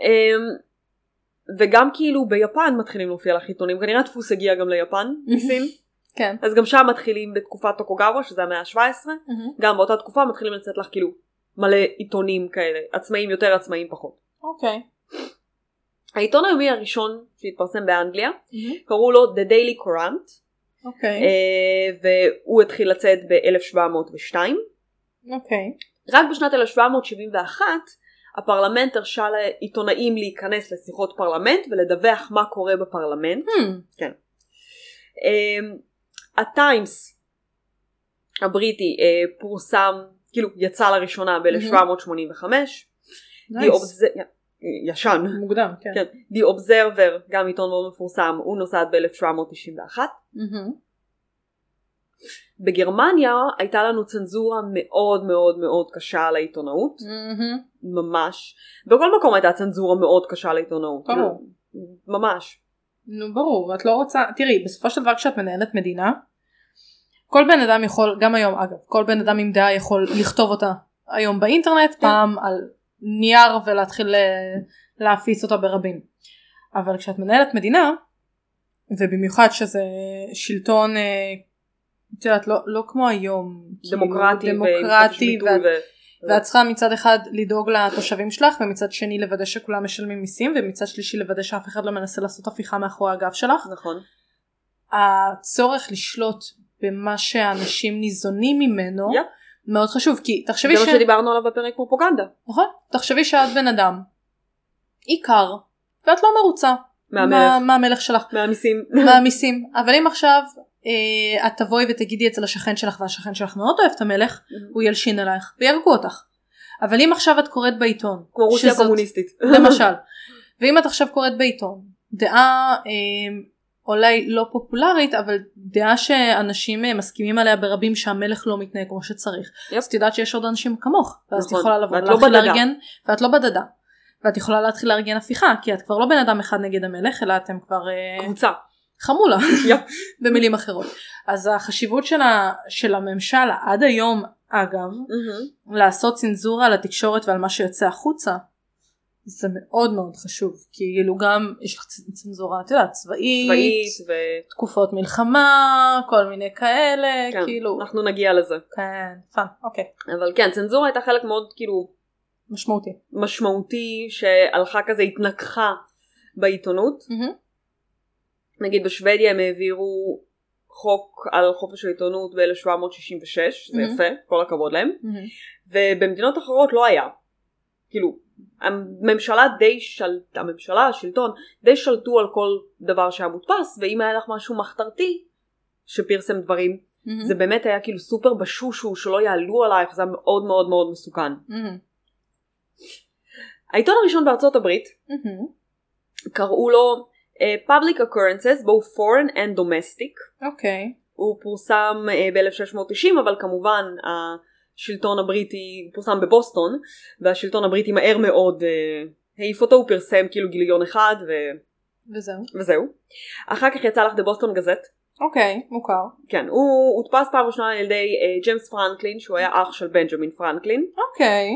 אמ, וגם כאילו ביפן מתחילים להופיע לך עיתונים, כנראה הדפוס הגיע גם ליפן, מסין, כן. אז גם שם מתחילים בתקופת טוקוגאווה שזה המאה ה-17, מהמם. גם באותה תקופה מתחילים לצאת לך כאילו מלא עיתונים כאלה, עצמאים יותר עצמאים פחות. אוקיי. העיתון היומי הראשון שהתפרסם באנגליה מהמם. קראו לו The Daily Courant אוקיי. אה, והוא התחיל לצאת ב-1702 אוקיי. רק בשנת 1771 הפרלמנט הרשה לעיתונאים להיכנס לשיחות פרלמנט ולדווח מה קורה בפרלמנט. Hmm. אה, הטיימס הבריטי אה, פורסם, כאילו יצא לראשונה ב-1785. נייס. ישן. מוקדם. כן. כן. The Observer, גם עיתון מאוד מפורסם, הוא נוסד ב-1791. מהמם. בגרמניה הייתה לנו צנזורה מאוד מאוד מאוד קשה על העיתונאות, מהמם. ממש. בכל מקום הייתה צנזורה מאוד קשה על העיתונאות. ברור. כאילו, ממש. נו ברור את לא רוצה תראי בסופו של דבר כשאת מנהלת מדינה כל בן אדם יכול גם היום אגב כל בן אדם עם דעה יכול לכתוב אותה היום באינטרנט כן. פעם על נייר ולהתחיל אה, להפיץ אותה ברבים אבל כשאת מנהלת מדינה ובמיוחד שזה שלטון אה, את יודעת לא, לא כמו היום כאילו, דמוקרטי. דמוקרטי ואת, ו- ואת צריכה מצד אחד לדאוג לתושבים שלך ומצד שני לוודא שכולם משלמים מיסים ומצד שלישי לוודא שאף אחד לא מנסה לעשות הפיכה מאחורי הגב שלך נכון. הצורך לשלוט במה שאנשים ניזונים ממנו יפ. מאוד חשוב כי תחשבי זה ש... מה שדיברנו עליו בפרק פרופוגנדה. נכון? תחשבי שאת בן אדם עיקר ואת לא מרוצה מהמלך. מה, מהמלך שלך מהמיסים. מהמיסים אבל אם עכשיו אה, את תבואי ותגידי את זה לשכן שלך והשכן שלך מאוד אוהב את המלך הוא ילשין עלייך ויהרגו אותך אבל אם עכשיו את קוראת בעיתון כמו רוסיה קומוניסטית. למשל ואם את עכשיו קוראת בעיתון דעה אה, אולי לא פופולרית אבל דעה שאנשים אה, מסכימים עליה ברבים שהמלך לא מתנהג כמו שצריך יפ. אז את יודעת שיש עוד אנשים כמוך ואז את נכון, יכולה לבוא ואת לא ולהתחיל בדדה. לארגן ואת לא בדדה ואת יכולה להתחיל לארגן הפיכה כי את כבר לא בן אדם אחד נגד המלך אלא אתם כבר אה, קבוצה. חמולה. במילים אחרות. אז החשיבות של, ה, של הממשל עד היום אגב מהמם. לעשות צנזורה על התקשורת ועל מה שיוצא החוצה זה מאוד מאוד חשוב כאילו גם יש לך צנזורה את יודעת צבאית, צבאית ו... תקופות מלחמה כל מיני כאלה כן, כאילו אנחנו נגיע לזה. כן fun אוקיי אבל כן, צנזורה הייתה חלק מאוד כאילו משמעותי. משמעותי שהלכה כזה התנגחה בעיתונות. מהמם. נגיד בשוודיה הם העבירו חוק על חופש העיתונות ב-1766, זה מהמם. יפה, כל הכבוד להם. מהמם. ובמדינות אחרות לא היה. כאילו, הממשלה די של... הממשלה, השלטון, די שלטו על כל דבר שהיה מודפס, ואם היה לך משהו מחתרתי שפרסם דברים, מהמם. זה באמת היה כאילו סופר בשושו שלא יעלו עלייך, זה היה מאוד מאוד מאוד מסוכן. מהמם. העיתון הראשון בארצות הברית, מהמם. קראו לו uh, Public Occurrences, both foreign and domestic. אוקיי. הוא פורסם uh, ב-1690, אבל כמובן השלטון הבריטי פורסם בבוסטון, והשלטון הבריטי מהר מאוד uh, העיף אותו, הוא פרסם כאילו גיליון אחד ו... וזהו. וזהו. אחר כך יצא לך The Boston Gazette, אוקיי מוכר. כן, הוא הודפס פעם ראשונה על ידי uh, ג'יימס פרנקלין, שהוא היה אח של בנג'מין פרנקלין, אוקיי.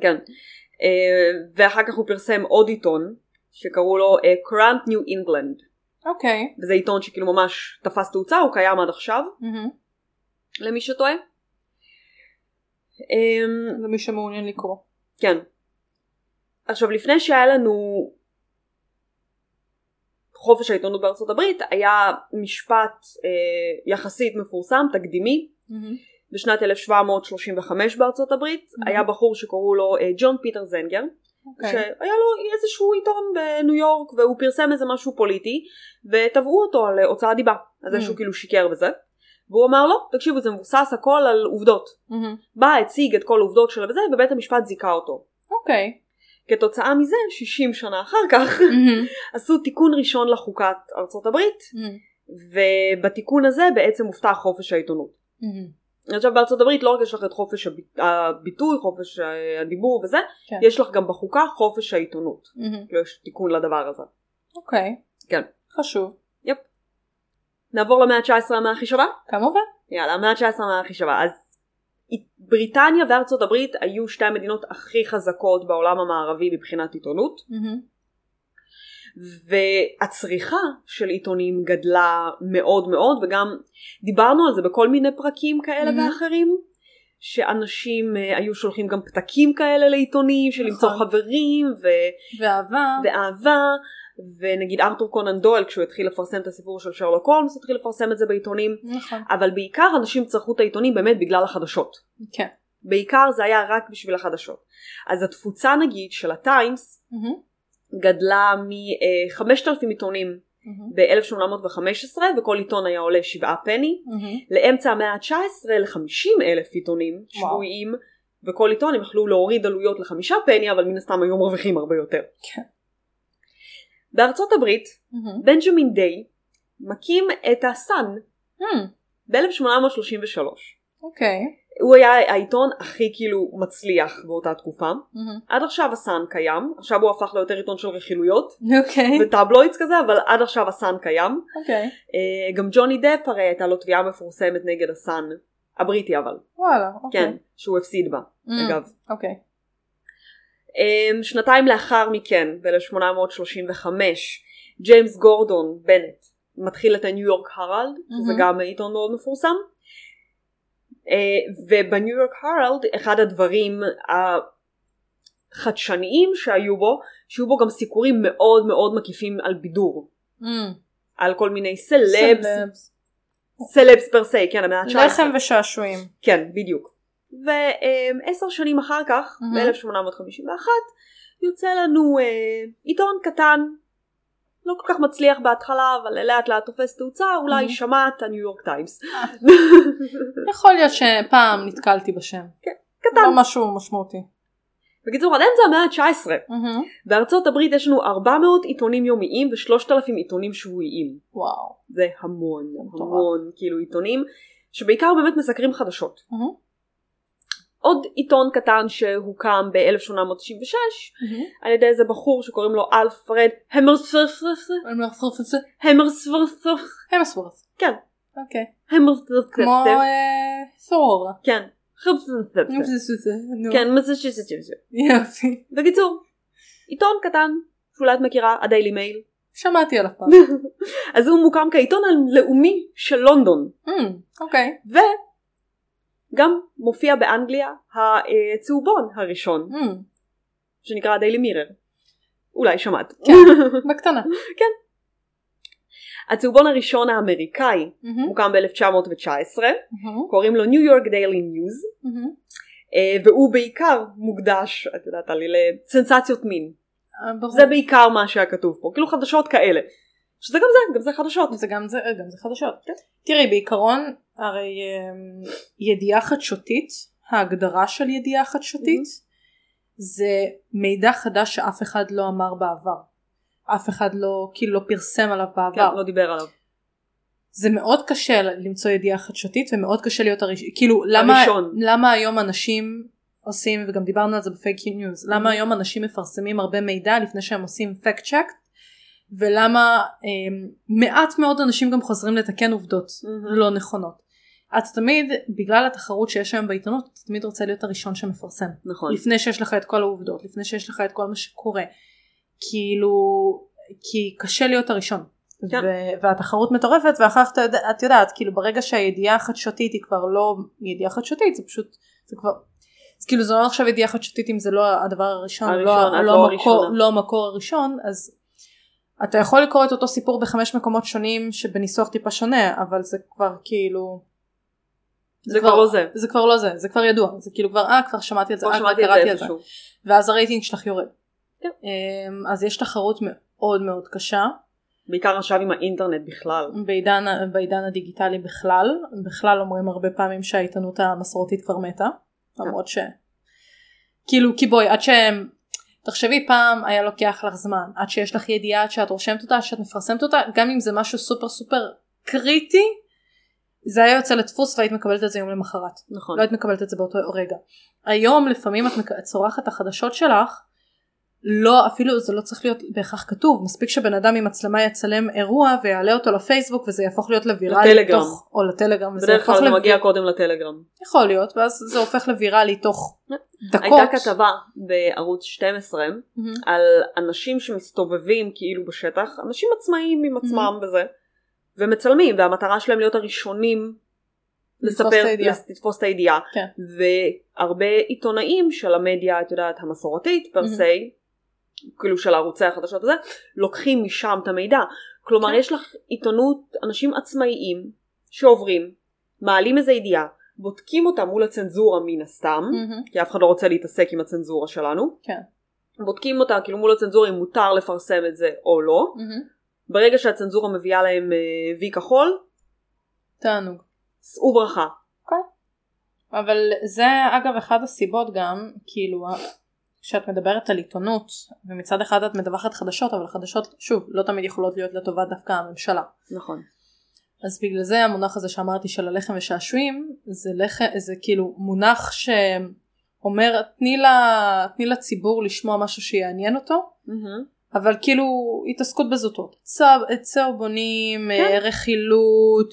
כן, uh, ואחר כך הוא פרסם עוד עיתון, שקראו לו Courant New England. אוקיי. וזה עיתון שכאילו ממש תפס תאוצה, הוא קיים עד עכשיו, מהמם. למי שטועה. אמ, למי שמעוניין לקרוא. כן. עכשיו לפני שהיה לנו חופש העיתונות בארצות הברית, היה משפט אה, יחסית מפורסם, תקדימי, מהמם. בשנת 1735 בארצות הברית, Mhm. היה בחור שקראו לו אה, ג'ון פיטר זנגר, אוקיי. שהיה לו איזשהו עיתון בניו יורק והוא פרסם איזה משהו פוליטי ותבעו אותו על אה, הוצאת דיבה על זה Mm. שהוא כאילו שיקר בזה והוא אמר לא תקשיבו זה מבוסס הכל על עובדות מהמם. בא הציג את כל העובדות שלו וזה ובית המשפט זיכה אותו אוקיי. כתוצאה מזה 60 שנה אחר כך מהמם. עשו תיקון ראשון לחוקת ארצות הברית מהמם. ובתיקון הזה בעצם הובטח חופש העיתונות מהמם. עכשיו בארצות הברית לא רק יש לך את חופש הביט- הביטוי חופש אה, הדיבור וזה כן. יש לך גם בחוקה חופש העיתונות. כאילו יש תיקון לדבר הזה אוקיי. כן. חשוב. נעבור למאה ה-19 המאה הכי שווה? כמובן. יאללה, המאה ה-19 המאה הכי שווה. אז בריטניה וארצות הברית היו שתי המדינות הכי חזקות בעולם המערבי מבחינת עיתונות, מהמם. והצריכה של עיתונים גדלה מאוד מאוד, וגם דיברנו על זה בכל מיני פרקים כאלה Mhm. ואחרים, שאנשים אה, היו שולחים גם פתקים כאלה לעיתונים, של למצוא נכון. חברים ו... ואהבה. ואהבה. ונגיד ארתור קונן דויל כשהוא התחיל לפרסם את הסיפור של שרלוק הולמס התחיל לפרסם את זה בעיתונים נכון. אבל בעיקר אנשים צרכו את העיתונים באמת בגלל החדשות. כן. בעיקר זה היה רק בשביל החדשות. אז התפוצה נגיד של הטיימס מהמם. גדלה גדלה מ-5,000 עיתונים מהמם. ב-1815 וכל עיתון היה עולה 7 פני. מהמם. לאמצע המאה ה-19 ל-50 אלף עיתונים. שבועיים וכל עיתון הם יכלו להוריד עלויות לחמישה פני אבל מן הסתם היו מרוויחים הרבה יותר. כן. בארצות הברית מהמם. בנג'מין דיי מקים את הסאן מהמם. ב-1833. אוקיי. הוא היה העיתון הכי כאילו מצליח באותה תקופה. מהמם. עד עכשיו הסאן קיים, עכשיו הוא הפך ליותר עיתון של רכילויות אוקיי. וטבלוידס כזה, אבל עד עכשיו הסאן קיים. אוקיי. אה, גם ג'וני דפ הרי הייתה לו תביעה מפורסמת נגד הסאן, הבריטי אבל, וואלה. אוקיי. כן, שהוא הפסיד בה, מהמם. אגב. אוקיי. אה, שנתיים לאחר מכן, ב-1835, ג'יימס גורדון בנט מתחיל את הניו יורק הרלד, שזה מהמם. גם עיתון מאוד מפורסם. אה, ובניו יורק הרלד אחד הדברים החדשניים שהיו בו, שהיו בו גם סיקורים מאוד מאוד מקיפים על בידור. מהמם. על כל מיני celebs, celebs. celebs per se, כן, המאה ה-19. לחם ושעשועים. כן, בדיוק. ועשר שנים אחר כך, מהמם. ב-1851, יוצא לנו אה, עיתון קטן, לא כל כך מצליח בהתחלה, אבל לאט לאט תופס תאוצה, אולי מהמם. שמעת הניו יורק טיימס. יכול להיות שפעם נתקלתי בשם. קטן. לא משהו משמעותי. בקיצור, עד אמצע המאה ה-19, מהמם. בארצות הברית יש לנו 400 עיתונים יומיים ו-3,000 עיתונים שבועיים. וואו. זה המון. המון כאילו עיתונים, שבעיקר באמת מסקרים חדשות. מהמם. עוד עיתון קטן שהוקם ב-1896 על ידי איזה בחור שקוראים לו אלפרד המרספרספרס המרספרספרס המסוורת. כן אוקיי. המרספרספרס כמו תור. כן נו. מסצ'וסטס יופי. בקיצור עיתון קטן שאולי את מכירה הדיילי מייל שמעתי עליו פעם. אז הוא מוקם כעיתון הלאומי של לונדון אוקיי. וגם מופיע באנגליה הצהובון הראשון Hmm, שנקרא הדיילי מירר אולי שמעת כן. בקטנה. הצהובון הראשון האמריקאי מהמם, מוקם ב-1919 מהמם, קוראים לו ניו יורק דיילי ניוז. והוא בעיקר מוקדש את יודעת לי לסנסציות מין אה, ברור. זה בעיקר מה שהיה כתוב פה כאילו חדשות כאלה שזה גם זה גם זה חדשות זה גם זה גם זה חדשות. תראי בעיקרון הרי אמ, ידיעה חדשותית ההגדרה של ידיעה חדשותית זה מידע חדש שאף אחד לא אמר בעבר. אף אחד לא כאילו לא פרסם עליו כן, בעבר. לא דיבר עליו זה מאוד קשה למצוא ידיעה חדשותית ומאוד קשה להיות הראשון כאילו למה, הראשון. למה היום אנשים עושים וגם דיברנו על זה בפייק ניוז למה היום אנשים מפרסמים הרבה מידע לפני שהם עושים fact check ולמה אה, מעט מאוד אנשים גם חוזרים לתקן עובדות מהמם. לא נכונות. את תמיד בגלל התחרות שיש היום בעיתונות אתה תמיד רוצה להיות הראשון שמפרסם נכון לפני שיש לך את כל העובדות לפני שיש לך את כל מה שקורה כאילו כי קשה להיות הראשון כן. ו- והתחרות מטורפת ואחר כך אתה יודע, את יודעת כאילו ברגע שהידיעה החדשותית היא כבר לא ידיעה חדשותית זה פשוט זה כבר אז כאילו זה לא עכשיו ידיעה חדשותית אם זה לא הדבר הראשון, הראשון, לא, את לא, לא המקור. לא המקור הראשון אז אתה יכול לקרוא את אותו סיפור בחמש מקומות שונים שבניסוח טיפה שונה אבל זה כבר כאילו זה כבר לא זה. זה כבר לא זה זה כבר ידוע. זה כאילו כבר אה כבר שמעתי את זה אה כבר שמעתי את קראתי זה זה. ואז הרייטינג שלך יורד. כן. אמ, אז יש תחרות מאוד מאוד קשה. בעיקר עכשיו עם האינטרנט בכלל. בעידן, בעידן הדיגיטלי בכלל. בכלל אומרים הרבה פעמים שהעיתונות המסורתית כבר מתה. למרות ש... כאילו כי בואי עד שהם תחשבי פעם היה לוקח לך זמן עד שיש לך ידיעה עד שאת רושמת אותה עד שאת מפרסמת אותה גם אם זה משהו סופר סופר קריטי זה היה יוצא לדפוס והיית מקבלת את זה יום למחרת נכון לא היית מקבלת את זה באותו רגע. היום לפעמים את צורחת החדשות שלך לא אפילו זה לא צריך להיות בהכרח כתוב מספיק שבן אדם עם מצלמה יצלם אירוע ויעלה אותו לפייסבוק וזה יהפוך להיות לוויראלי לטלגרם. תוך או לטלגרם וזה בדרך כלל זה מגיע קודם לטלגרם יכול להיות ואז זה הופך לוויראלי תוך דקות. הייתה כתבה בערוץ 12 מהמם. על אנשים שמסתובבים כאילו בשטח אנשים עצמאיים עם עצמם וזה ומצלמים והמטרה שלהם להיות הראשונים לספר לתפוס את הידיעה כן. והרבה עיתונאים של המדיה את יודעת המסורתית פר. סי כאילו של ערוצי החדשות וזה לוקחים משם את המידע כלומר כן. יש לך עיתונות אנשים עצמאיים שעוברים מעלים איזה ידיעה בודקים אותה מול הצנזורה מן הסתם מהמם. כי אף אחד לא רוצה להתעסק עם הצנזורה שלנו כן. בודקים אותה כאילו מול הצנזורה אם מותר לפרסם את זה או לא מהמם. ברגע שהצנזורה מביאה להם אה, וי כחול תענוג. שאו ברכה אבל זה אגב אחד הסיבות גם כאילו כשאת מדברת על עיתונות ומצד אחד את מדווחת חדשות אבל חדשות שוב לא תמיד יכולות להיות לטובת דווקא הממשלה. נכון. אז בגלל זה המונח הזה שאמרתי של הלחם ושעשועים זה לחם זה כאילו מונח שאומר תני, לה, תני לציבור לשמוע משהו שיעניין אותו אבל כאילו התעסקות בזוטות. צו- צהובונים כן. אה, רכילות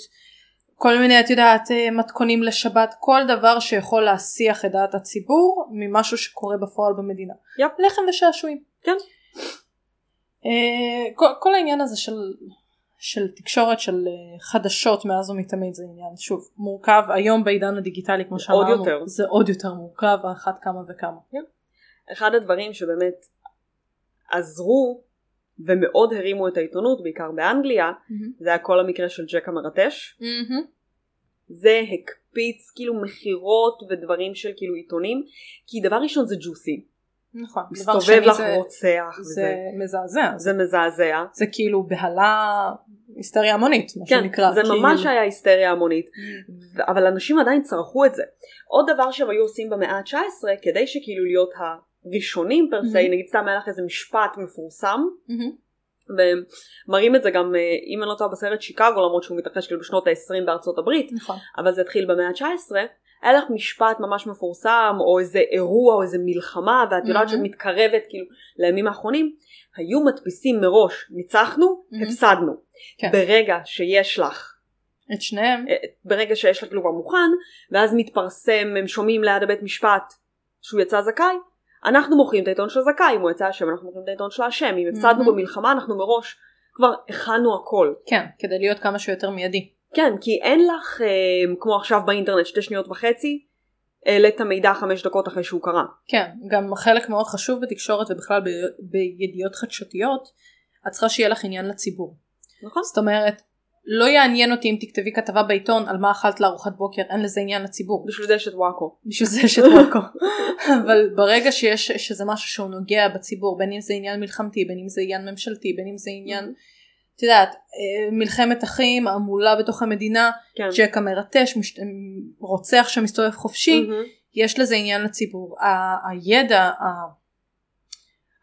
כל מיני את יודעת אה, מתכונים לשבת כל דבר שיכול להסיח את דעת הציבור ממשהו שקורה בפועל במדינה יפ. לחם ושעשועים כן. אה, כל, כל העניין הזה של של תקשורת של אה, חדשות מאז ומתמיד זה עניין שוב מורכב היום בעידן הדיגיטלי כמו עוד שאמרנו יותר. זה עוד יותר מורכב אחת כמה וכמה אחד הדברים שבאמת עזרו ומאוד הרימו את העיתונות בעיקר באנגליה. זה היה כל המקרה של ג'ק המרטש. זה הקפיץ כאילו מכירות ודברים של כאילו עיתונים כי דבר ראשון זה ג'וסי. נכון. מסתובב לך זה- רוצח זה וזה מזעזע. זה מזעזע. זה כאילו בהלה היסטריה המונית מה כן שנקרא זה כאילו. ממש היה היסטריה המונית. אבל אנשים עדיין צרכו את זה. עוד דבר שהם היו עושים במאה ה-19 כדי שכאילו להיות הראשונים פר סי Mhm. נגיד סתם היה לך איזה משפט מפורסם מהמם. ומראים את זה גם אה, אם אני לא טועה בסרט שיקגו למרות שהוא מתרחש כאילו בשנות ה-20 בארצות הברית נכון אבל זה התחיל במאה ה-19 היה לך משפט ממש מפורסם, או איזה אירוע, או איזה מלחמה, ואת יודעת Mhm. שאת מתקרבת כאילו לימים האחרונים, היו מדפיסים מראש, ניצחנו, Mhm. הפסדנו. כן. ברגע שיש לך את שניהם. אה, ברגע שיש לך כאילו כבר מוכן, ואז מתפרסם, הם שומעים ליד הבית משפט שהוא יצא זכאי, אנחנו מוכרים את העיתון של הזכאי, אם הוא יצא אשם אנחנו מוכרים את העיתון של האשם, אם הפסדנו מהמם. במלחמה אנחנו מראש כבר הכנו הכל. כן, כדי להיות כמה שיותר מיידי. כן, כי אין לך, אה, כמו עכשיו באינטרנט, שתי שניות וחצי, העלית מידע חמש דקות אחרי שהוא קרה. כן, גם חלק מאוד חשוב בתקשורת ובכלל ב- בידיעות חדשותיות, את צריכה שיהיה לך עניין לציבור. נכון? זאת אומרת, לא יעניין אותי אם תכתבי כתבה בעיתון על מה אכלת לארוחת בוקר, אין לזה עניין לציבור. בשביל זה יש את וואקו. בשביל זה יש את וואקו. אבל ברגע שיש שזה משהו שהוא נוגע בציבור, בין אם זה עניין מלחמתי, בין אם זה עניין ממשלתי, בין אם זה עניין, את יודעת, אה, מלחמת אחים, המולה בתוך המדינה, כן. ג'ק המרטש, מש- רוצח שמסתובב חופשי. יש לזה עניין לציבור. ה- הידע, ה-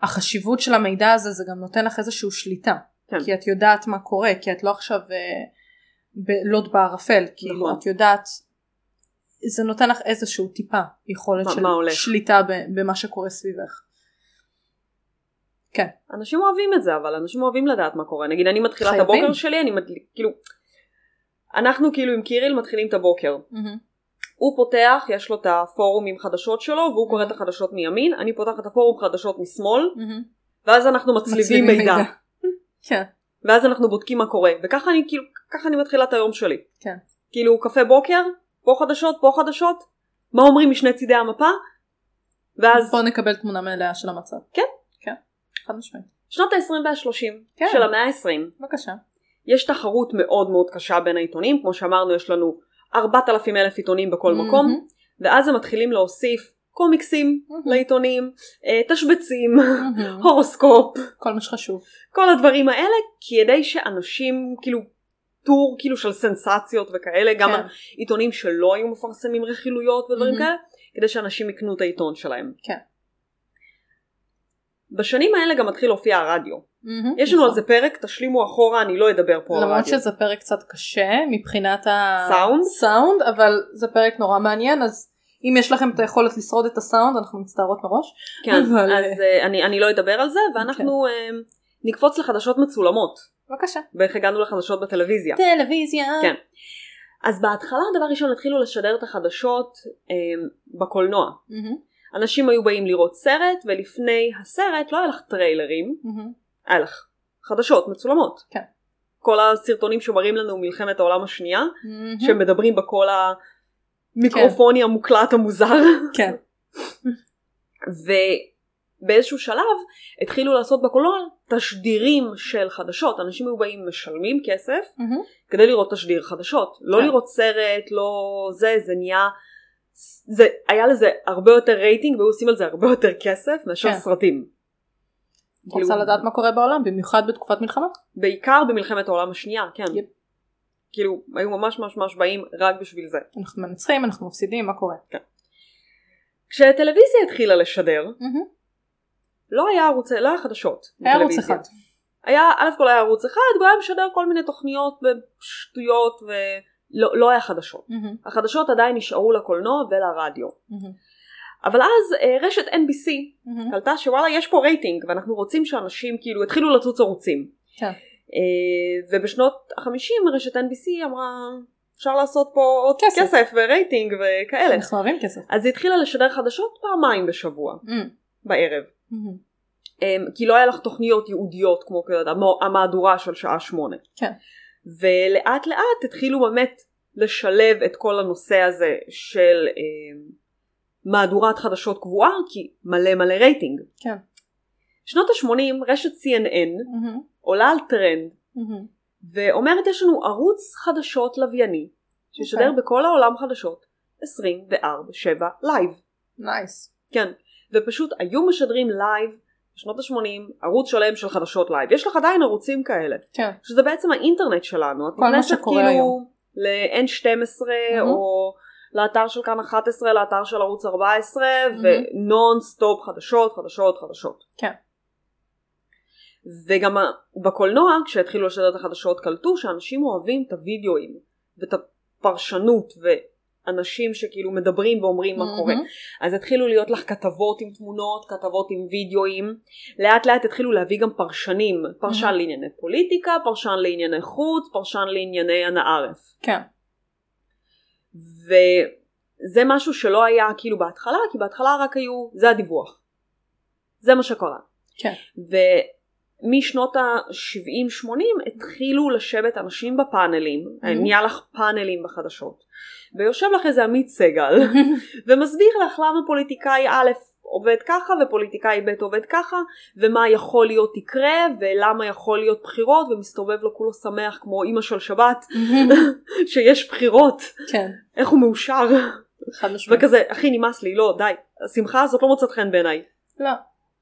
החשיבות של המידע הזה זה גם נותן לך איזושהי שליטה. כן. כי את יודעת מה קורה, כי את לא עכשיו אה, בלוט בערפל, כאילו נכון. את יודעת, זה נותן לך איזשהו טיפה יכולת מה- של מה הולך. שליטה במה שקורה סביבך. כן, אנשים אוהבים את זה, אבל אנשים אוהבים לדעת מה קורה. נגיד אני מתחילה את חייבים. הבוקר שלי, אני מדליק, כאילו, אנחנו כאילו עם קיריל מתחילים את הבוקר. מהמם. הוא פותח, יש לו את הפורום עם חדשות שלו, והוא קורא את. החדשות מימין, אני פותחת את הפורום חדשות משמאל. ואז אנחנו מצליבים מידע. כן, ואז אנחנו בודקים מה קורה. וככה אני כאילו, ככה אני מתחילה את היום שלי. כן. כאילו קפה בוקר, פה חדשות, פה חדשות, מה אומרים משני צידי המפה, ואז בוא נקבל תמונה מלאה של המצב. כן. כן, חד משמעית. שנות ה-20 וה-30 כן. של המאה ה-20, בבקשה. יש תחרות מאוד מאוד קשה בין העיתונים, כמו שאמרנו יש לנו 4,000 אלף עיתונים בכל מקום, מהמם. ואז הם מתחילים להוסיף קומיקסים מהמם. לעיתונים, אה, תשבצים, מהמם. הורוסקופ, כל מה שחשוב. כל הדברים האלה, כדי שאנשים, כאילו, טור כאילו של סנסציות וכאלה, גם כן. עיתונים שלא היו מפרסמים רכילויות ודברים מהמם. כאלה, כדי שאנשים יקנו את העיתון שלהם. כן. בשנים האלה גם מתחיל להופיע הרדיו. מהמם. יש לנו נכון. על זה פרק, תשלימו אחורה, אני לא אדבר פה על למרות הרדיו. שזה פרק קצת קשה מבחינת סאונד? הסאונד, אבל זה פרק נורא מעניין, אז אם יש לכם את היכולת לשרוד את הסאונד, אנחנו מצטערות מראש. כן, אבל- אז אה, אני, אני לא אדבר על זה, ואנחנו אה, נקפוץ לחדשות מצולמות, בבקשה. ואיך הגענו לחדשות בטלוויזיה. טלוויזיה. כן. אז בהתחלה דבר ראשון התחילו לשדר את החדשות אה, בקולנוע. מהמם, אנשים היו באים לראות סרט, ולפני הסרט לא היה לך טריילרים, מהמם. היה לך חדשות מצולמות. כן. כל הסרטונים שמראים לנו מלחמת העולם השנייה, מהמם. שמדברים בקול המיקרופוני המוקלט המוזר. כן. ובאיזשהו שלב התחילו לעשות בקולנוע תשדירים של חדשות. אנשים היו באים משלמים כסף מהמם. כדי לראות תשדיר חדשות. לא כן. לראות סרט, לא זה, זה נהיה... זה, היה לזה הרבה יותר רייטינג והיו עושים על זה הרבה יותר כסף מאשר כן. סרטים. רוצה כאילו- לדעת מה קורה בעולם, במיוחד בתקופת מלחמה? בעיקר במלחמת העולם השנייה, כן. יפ. כאילו, היו ממש ממש ממש באים רק בשביל זה. אנחנו מנצחים, אנחנו מפסידים, מה קורה? כשהטלוויזיה התחילה לשדר. לא היה ערוץ, לא היה חדשות. היה ערוץ. אחד. היה, א' כל היה ערוץ אחד, והוא היה משדר כל מיני תוכניות ושטויות, ולא לא היה חדשות. מהמם, החדשות עדיין נשארו לקולנוע ולרדיו. מהמם, אבל אז אה, רשת NBC. קלטה שוואלה יש פה רייטינג, ואנחנו רוצים שאנשים כאילו התחילו לצוץ ערוצים. כן. אה, ובשנות החמישים רשת NBC אמרה אפשר לעשות פה עוד כסף. כסף ורייטינג וכאלה. אנחנו אוהבים כסף. אז היא התחילה לשדר חדשות פעמיים בשבוע, מהמם, בערב. מהמם. אמ, כי לא היה לך תוכניות ייעודיות כמו המו- המהדורה של שעה שמונה. כן. ולאט לאט התחילו באמת לשלב את כל הנושא הזה של אמ, מהדורת חדשות קבועה, כי מלא מלא רייטינג. כן. שנות ה-80 רשת CNN מהמם, עולה על טרנד מהמם. ואומרת יש לנו ערוץ חדשות לווייני שישדר אוקיי. בכל העולם חדשות 24/7 לייב. nice. כן, ופשוט היו משדרים לייב בשנות ה-80 ערוץ שלם של חדשות לייב. יש לך עדיין ערוצים כאלה, כן. שזה בעצם האינטרנט שלנו. את כל מה נכנסת שקורה כאילו היום. ל-N12 מהמם. או לאתר של כאן 11, לאתר של ערוץ 14, מהמם. ונון סטופ חדשות, חדשות, חדשות. כן. וגם בקולנוע, כשהתחילו לשדר את החדשות, קלטו שאנשים אוהבים את הוידאוים, ואת הפרשנות, אנשים שכאילו מדברים ואומרים מה קורה. אז התחילו להיות לך כתבות עם תמונות, כתבות עם וידאוים, לאט לאט התחילו להביא גם פרשנים, פרשן לענייני פוליטיקה, פרשן לענייני חוץ, פרשן לענייני אנא ערף. כן. וזה משהו שלא היה כאילו בהתחלה, כי בהתחלה רק היו, זה הדיווח. זה מה שקרה. כן. ומשנות ה-70-80 התחילו לשבת אנשים בפאנלים, Mhm. נהיה לך פאנלים בחדשות, ויושב לך איזה עמית סגל, ומסביר לך למה פוליטיקאי א' עובד ככה ופוליטיקאי ב' עובד ככה, ומה יכול להיות יקרה, ולמה יכול להיות בחירות, ומסתובב לו כולו שמח כמו אימא של שבת, שיש בחירות, כן. איך הוא מאושר. וכזה, אחי נמאס לי, לא, די, השמחה הזאת לא מוצאת חן בעיניי, לא.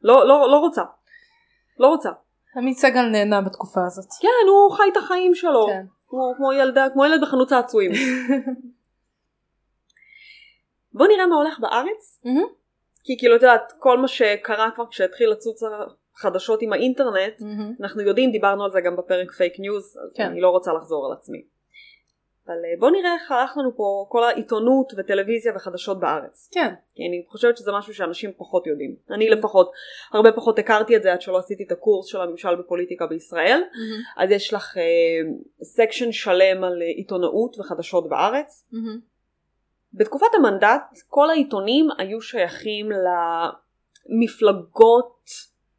לא, לא, לא רוצה, לא רוצה. עמית סגל נהנה בתקופה הזאת. כן, הוא חי את החיים שלו, כן. כמו, כמו ילדה, כמו ילד בחנות צעצועים. בוא נראה מה הולך בארץ, מהמם. כי כאילו את יודעת, כל מה שקרה כבר כשהתחיל לצוץ החדשות עם האינטרנט, מהמם. אנחנו יודעים, דיברנו על זה גם בפרק פייק ניוז, אז כן. אני לא רוצה לחזור על עצמי. אבל אה, בוא נראה איך הלך לנו פה כל העיתונות וטלוויזיה וחדשות בארץ. כן. כי אני חושבת שזה משהו שאנשים פחות יודעים. אני לפחות, הרבה פחות הכרתי את זה עד שלא עשיתי את הקורס של הממשל בפוליטיקה בישראל. מהמם. אז יש לך section שלם על אה, עיתונאות וחדשות בארץ. מהמם. בתקופת המנדט כל העיתונים היו שייכים למפלגות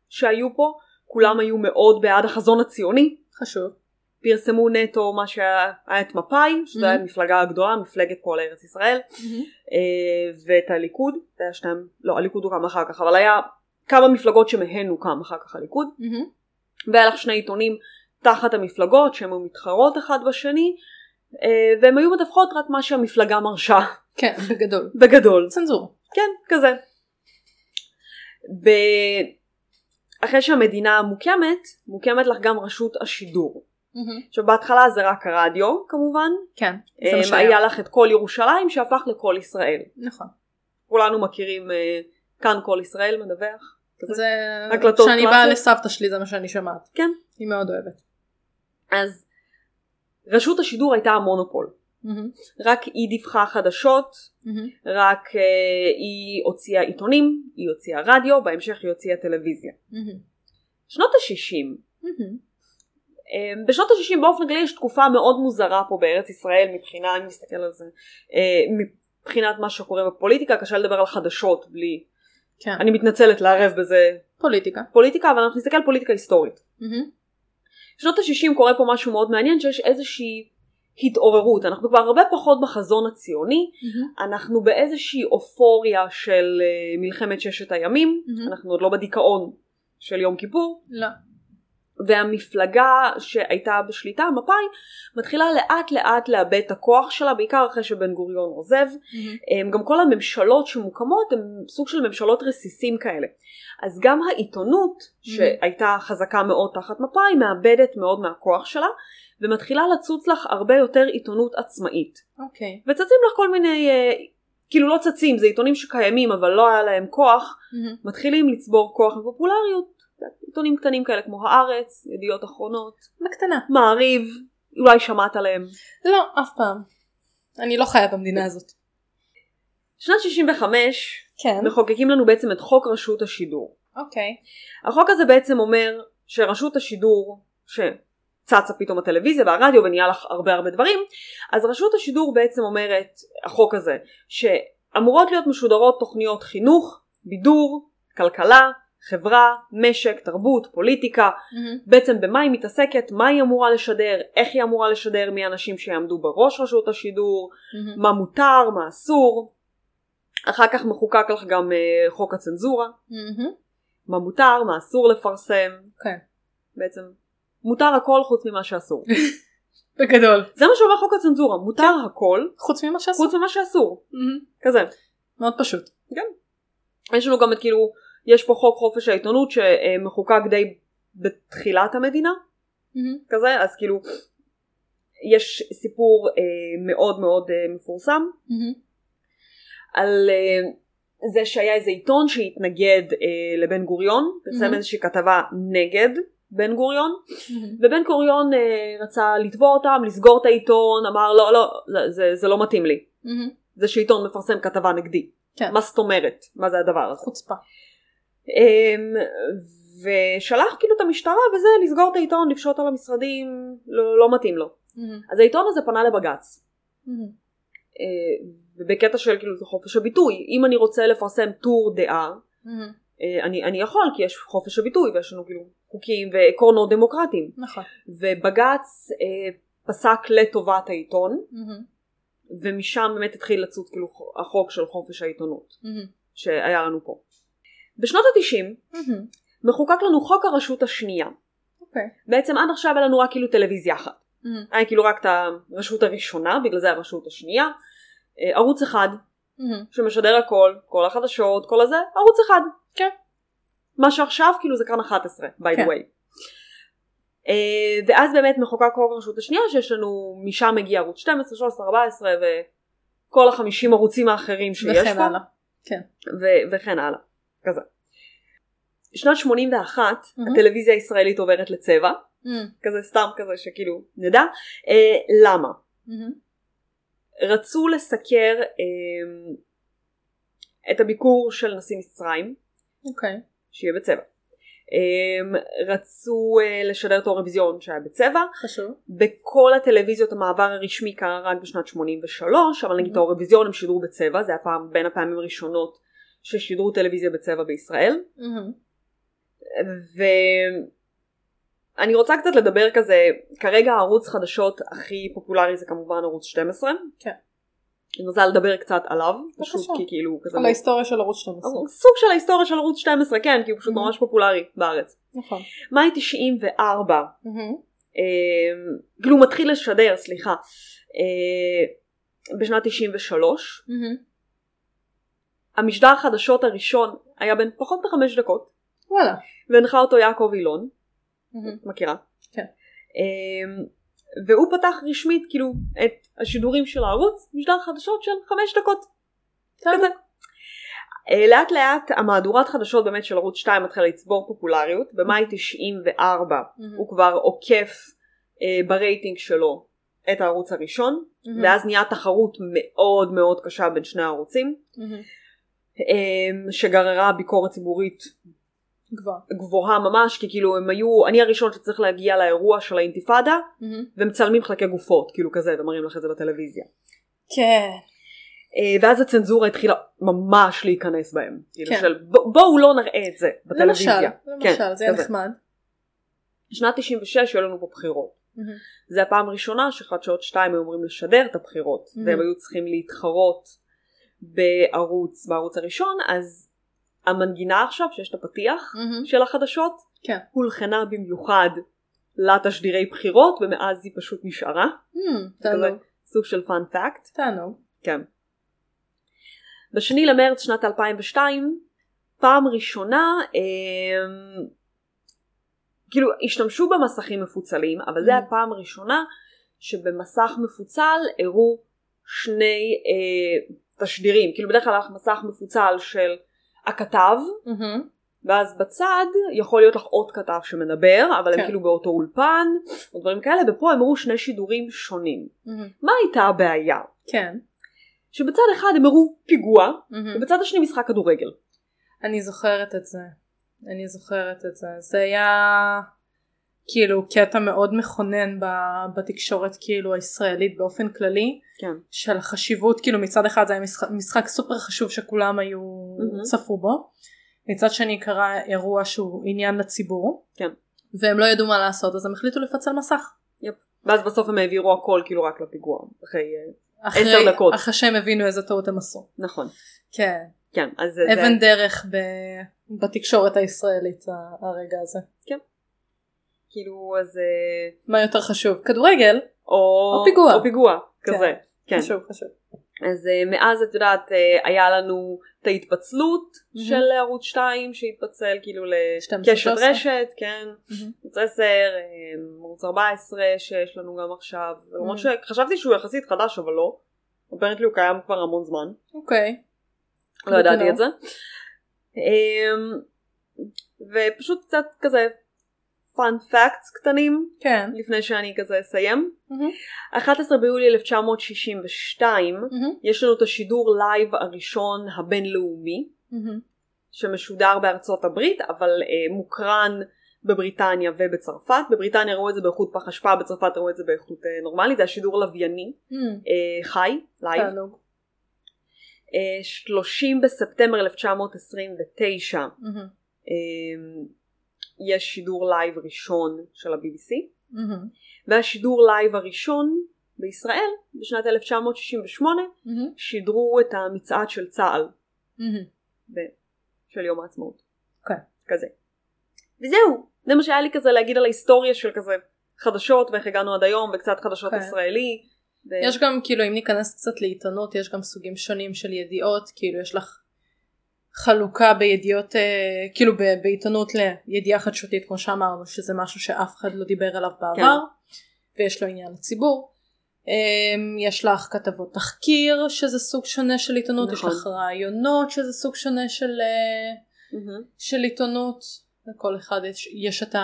שהיו פה, כולם היו מאוד בעד החזון הציוני. חשוב. פרסמו נטו מה שהיה היה את מפא"י, שזו Mhm. המפלגה הגדולה, מפלגת פועל ארץ ישראל. אה, ואת הליכוד, זה היה שניים, לא הליכוד הוקם אחר כך, אבל היה כמה מפלגות שמהן הוקם אחר כך הליכוד, מהמם. והיה לך שני עיתונים תחת המפלגות שהן מתחרות אחד בשני, אה, והן היו מדווחות רק מה שהמפלגה מרשה, כן, בגדול. בגדול. צנזור. כן, כזה. ב... אחרי שהמדינה מוקמת, מוקמת לך גם רשות השידור. מהמם. עכשיו בהתחלה זה רק הרדיו כמובן, כן. זה אה, מה שהיה. היה לך את כל ירושלים שהפך לכל ישראל. נכון. כולנו מכירים אה, כאן כל ישראל מדווח. כזה. זה... הקלטות כשאני באה. לסבתא שלי זה מה שאני שומעת. כן. היא מאוד אוהבת. אז רשות השידור הייתה המונופול. מהמם. רק היא דיווחה חדשות, מהמם. רק אה, היא הוציאה עיתונים, היא הוציאה רדיו, בהמשך היא הוציאה טלוויזיה. מהמם. שנות ה-60 מהמם. אה, בשנות ה-60 באופן כללי יש תקופה מאוד מוזרה פה בארץ ישראל מבחינה, אני מסתכל על זה, אה, מבחינת מה שקורה בפוליטיקה, קשה לדבר על חדשות בלי, כן. אני מתנצלת לערב בזה פוליטיקה. פוליטיקה, אבל אנחנו נסתכל על פוליטיקה היסטורית. בשנות ה-60 קורה פה משהו מאוד מעניין שיש איזושהי התעוררות, אנחנו כבר הרבה פחות בחזון הציוני, מהמם. אנחנו באיזושהי אופוריה של אה, מלחמת ששת הימים, מהמם. אנחנו עוד לא בדיכאון של יום כיפור, לא. והמפלגה שהייתה בשליטה, מפא"י, מתחילה לאט לאט לאבד את הכוח שלה, בעיקר אחרי שבן גוריון עוזב. הם, גם כל הממשלות שמוקמות הן סוג של ממשלות רסיסים כאלה. אז גם העיתונות, שהייתה חזקה מאוד תחת מפא"י, מאבדת מאוד מהכוח שלה, ומתחילה לצוץ לך הרבה יותר עיתונות עצמאית. אוקיי. וצצים לך כל מיני, אה, כאילו לא צצים, זה עיתונים שקיימים אבל לא היה להם כוח, מהמם. מתחילים לצבור כוח ופופולריות. עיתונים קטנים כאלה כמו הארץ, ידיעות אחרונות, בקטנה. מעריב, אולי שמעת עליהם. לא, אף פעם. אני לא חיה במדינה הזאת. שנת 65 כן. מחוקקים לנו בעצם את חוק רשות השידור. אוקיי. החוק הזה בעצם אומר שרשות השידור, שצצה פתאום הטלוויזיה והרדיו ונהיה לך הרבה הרבה דברים, אז רשות השידור בעצם אומרת, החוק הזה, שאמורות להיות משודרות תוכניות חינוך, בידור, כלכלה, חברה, משק, תרבות, פוליטיקה, מהמם. בעצם במה היא מתעסקת, מה היא אמורה לשדר, איך היא אמורה לשדר, מי האנשים שיעמדו בראש רשות השידור, מהמם. מה מותר, מה אסור. אחר כך מחוקק לך גם אה, חוק הצנזורה, מהמם. מה מותר, מה אסור לפרסם. כן. בעצם מותר הכל חוץ ממה שאסור. בגדול. זה מה שאומר חוק הצנזורה, מותר הכל חוץ ממה שעשו. חוץ ממה שאסור. מהמם. כזה. מאוד פשוט. יש לנו גם את כאילו, יש פה חוק חופש העיתונות שמחוקק די בתחילת המדינה, מהמם. כזה, אז כאילו יש סיפור אה, מאוד מאוד אה, מפורסם מהמם. על אה, זה שהיה איזה עיתון שהתנגד אה, לבן גוריון, פרסם Mhm. איזושהי כתבה נגד בן גוריון, מהמם. ובן גוריון אה, רצה לתבוע אותם, לסגור את העיתון, אמר לא, לא, לא זה, זה לא מתאים לי. מהמם. זה שעיתון מפרסם כתבה נגדי. כן. מה זאת אומרת? מה זה הדבר הזה? חוצפה. אמ, ושלח כאילו את המשטרה וזה לסגור את העיתון, לפשוט על המשרדים, לא, לא מתאים לו. אז העיתון הזה פנה לבג"ץ. אה, ובקטע של כאילו זה חופש הביטוי. אם אני רוצה לפרסם טור דעה, אה, אני, אני יכול כי יש חופש הביטוי ויש לנו כאילו חוקים ועקרונות דמוקרטיים. נכון. ובג"ץ אה, פסק לטובת העיתון, ומשם באמת התחיל לצוץ כאילו החוק של חופש העיתונות שהיה לנו פה. בשנות התשעים מחוקק לנו חוק הרשות השנייה. אוקיי. בעצם עד עכשיו היה לנו רק כאילו טלוויזיה אחת. היה כאילו רק את הרשות הראשונה, בגלל זה הרשות השנייה. אה, ערוץ אחד שמשדר הכל, כל החדשות, כל הזה, ערוץ אחד. כן. מה שעכשיו כאילו זה כאן 11, by the כן. way. אה, ואז באמת מחוקק חוק הרשות השנייה שיש לנו, משם מגיע ערוץ 12, 13, 14 וכל החמישים ערוצים האחרים שיש וכן פה. הלאה. כן. ו- וכן הלאה. כזה. שנת 81 מהמם. הטלוויזיה הישראלית עוברת לצבע, כזה סתם כזה שכאילו נדע. אה, למה? רצו לסקר אה, את הביקור של נשיא מצרים, אוקיי. שיהיה בצבע. אה, רצו אה, לשדר את האירוויזיון שהיה בצבע. חשוב. בכל הטלוויזיות המעבר הרשמי קרה רק בשנת 83, אבל נגיד את האירוויזיון הם שידרו בצבע, זה היה פעם בין הפעמים הראשונות ששידרו טלוויזיה בצבע בישראל. ואני רוצה קצת לדבר כזה, כרגע הערוץ חדשות הכי פופולרי זה כמובן ערוץ 12. כן. אני רוצה לדבר קצת עליו. פשוט כי כאילו כזה... על ההיסטוריה של ערוץ 12. סוג של ההיסטוריה של ערוץ 12, כן, כי הוא פשוט Mhm. ממש פופולרי בארץ. נכון. מאי 94, אה, כאילו הוא מתחיל לשדר, סליחה, אה, בשנת 93. המשדר החדשות הראשון היה בן פחות מחמש דקות, וואלה. והנחה אותו יעקב אילון, מכירה? כן. אמ, והוא פתח רשמית כאילו את השידורים של הערוץ, משדר חדשות של חמש דקות. כזה. אה, לאט לאט המהדורת חדשות באמת של ערוץ 2 מתחילה לצבור פופולריות, במאי 94 הוא כבר עוקף אה, ברייטינג שלו את הערוץ הראשון, ואז נהיה תחרות מאוד מאוד קשה בין שני הערוצים, אמ, שגררה ביקורת ציבורית כבר. גבוהה ממש, כי כאילו הם היו, אני הראשון שצריך להגיע לאירוע של האינתיפאדה, ומצלמים חלקי גופות, כאילו כזה, ומראים לך את זה בטלוויזיה. כן. אה, ואז הצנזורה התחילה ממש להיכנס בהם. כאילו כן. של בואו לא נראה את זה בטלוויזיה. למשל, למשל, כן, זה כזה. נחמד. שנת 96 היו לנו פה בחירות. זה הפעם הראשונה שחדשות 2 היו אמורים לשדר את הבחירות, Mhm. והם היו צריכים להתחרות בערוץ, בערוץ הראשון, אז המנגינה עכשיו, שיש את הפתיח של החדשות, כן. הולחנה במיוחד לתשדירי בחירות, ומאז היא פשוט נשארה. תענוג. סוג של פאנ פאקט. תענוג. כן. בשני למרץ שנת 2002, פעם ראשונה, אה, כאילו השתמשו במסכים מפוצלים, אבל זה Mhm. הפעם הראשונה שבמסך מפוצל הראו שני אה, תשדירים. כאילו בדרך כלל היה מסך מפוצל של הכתב, ואז בצד יכול להיות לך עוד כתב שמדבר, אבל כן. הם כאילו באותו אולפן, או דברים כאלה, ופה הם הראו שני שידורים שונים. מה הייתה הבעיה? כן. שבצד אחד הם הראו פיגוע, ובצד השני משחק כדורגל. אני זוכרת את זה. אני זוכרת את זה. זה היה כאילו קטע מאוד מכונן בתקשורת כאילו הישראלית באופן כללי. כן. של החשיבות כאילו מצד אחד זה היה משחק, משחק סופר חשוב שכולם היו מהמם. צפו בו. מצד שני קרה אירוע שהוא עניין לציבור. כן. והם לא ידעו מה לעשות אז הם החליטו לפצל מסך. ואז בסוף הם העבירו הכל כאילו רק לפיגוע. אחרי... אה, עשר דקות. אחרי שהם הבינו איזה טעות הם עשו. נכון. כן. כן, אז. אבן זה... דרך ב... בתקשורת הישראלית הרגע הזה. כאילו, אז... אה, מה יותר חשוב? כדורגל? או... או פיגוע. או פיגוע, כזה. כן. חשוב חשוב. אז אה, מאז את יודעת אה, היה לנו את ההתפצלות מהמם. של ערוץ 2 שהתפצל כאילו 12, לקשת 13. רשת, כן, ערוץ 10, אה, ערוץ 14 שיש לנו גם עכשיו, למרות Mhm. שחשבתי שהוא יחסית חדש אבל לא, apparently הוא קיים כבר המון זמן, אוקיי. לא Good to ידעתי. את זה. אמ, ופשוט קצת כזה fun facts קטנים כן. לפני שאני כזה אסיים. מהמם. 11 ביולי 1962 מהמם. יש לנו את השידור לייב הראשון הבינלאומי מהמם. שמשודר בארצות הברית אבל אה, מוקרן בבריטניה ובצרפת. בבריטניה ראו את זה באיכות פח אשפה, בצרפת ראו את זה באיכות אה, נורמלית, זה השידור לווייני, מהמם. אה, חי, לייב. תענוג. אה, 30 בספטמבר 1929 מהמם. יש שידור לייב ראשון של ה-BBC, מהמם. והשידור לייב הראשון בישראל בשנת 1968 מהמם. שידרו את המצעד של צה"ל. ב- של יום העצמאות. כן. כזה. וזהו, זה מה שהיה לי כזה להגיד על ההיסטוריה של כזה חדשות ואיך הגענו עד היום וקצת חדשות כן. ישראלי. ו... יש גם כאילו אם ניכנס קצת לעיתונות יש גם סוגים שונים של ידיעות כאילו יש לך חלוקה בידיעות אה, כאילו בעיתונות לידיעה חדשותית כמו שאמרנו שזה משהו שאף אחד לא דיבר עליו בעבר ויש לו עניין לציבור. אה, יש לך כתבות תחקיר שזה סוג שונה של עיתונות נכון. יש לך רעיונות שזה סוג שונה של, מהמם. של עיתונות לכל אחד יש, יש את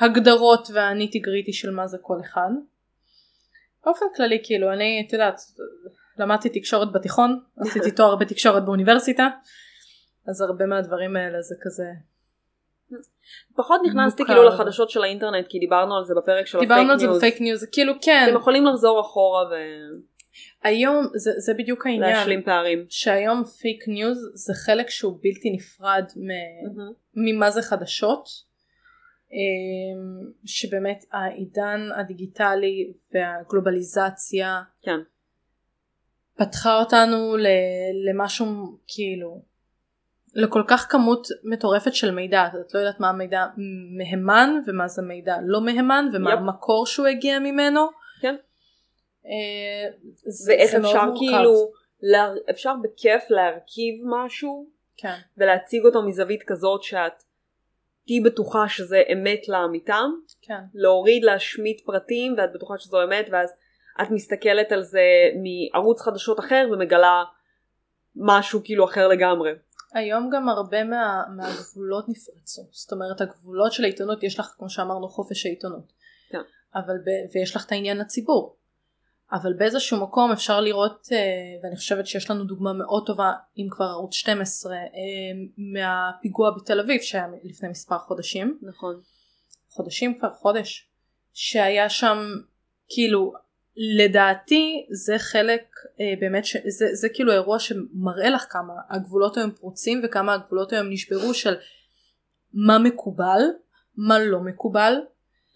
ההגדרות והניטי גריטי של מה זה כל אחד. באופן כללי כאילו אני את יודעת למדתי תקשורת בתיכון עשיתי תואר בתקשורת באוניברסיטה אז הרבה מהדברים האלה זה כזה פחות נכנסתי. כאילו לחדשות של האינטרנט כי דיברנו על זה בפרק של הפייק דיברנו על זה news. ב fake news כאילו כן אתם יכולים לחזור אחורה היום זה, זה בדיוק העניין ולהשלים פערים. שהיום fake news זה חלק שהוא בלתי נפרד מ- מהמם. ממה זה חדשות אמ, שבאמת העידן הדיגיטלי והגלובליזציה כן. פתחה אותנו ל- למשהו כאילו לכל כך כמות מטורפת של מידע את לא יודעת מה המידע מהימן ומה זה מידע לא מהימן ומה יפ. המקור שהוא הגיע ממנו. כן. אה, זה- ואיך זה אפשר. כאילו, לה- אפשר בכיף להרכיב משהו כן. ולהציג אותו מזווית כזאת שאת תהיי בטוחה שזה אמת לאמיתה, כן. להוריד להשמיט פרטים ואת בטוחה שזו אמת ואז את מסתכלת על זה מערוץ חדשות אחר ומגלה משהו כאילו אחר לגמרי. היום גם הרבה מה, מהגבולות נפרצו זאת אומרת הגבולות של העיתונות יש לך כמו שאמרנו חופש העיתונות כן. אבל ב, ויש לך את העניין לציבור אבל באיזשהו מקום אפשר לראות אה, ואני חושבת שיש לנו דוגמה מאוד טובה אם כבר ערוץ 12 אה, מהפיגוע בתל אביב שהיה לפני מספר חודשים נכון. חודשים כבר חודש שהיה שם כאילו לדעתי זה חלק אה, באמת שזה זה כאילו אירוע שמראה לך כמה הגבולות היום פרוצים וכמה הגבולות היום נשברו של מה מקובל מה לא מקובל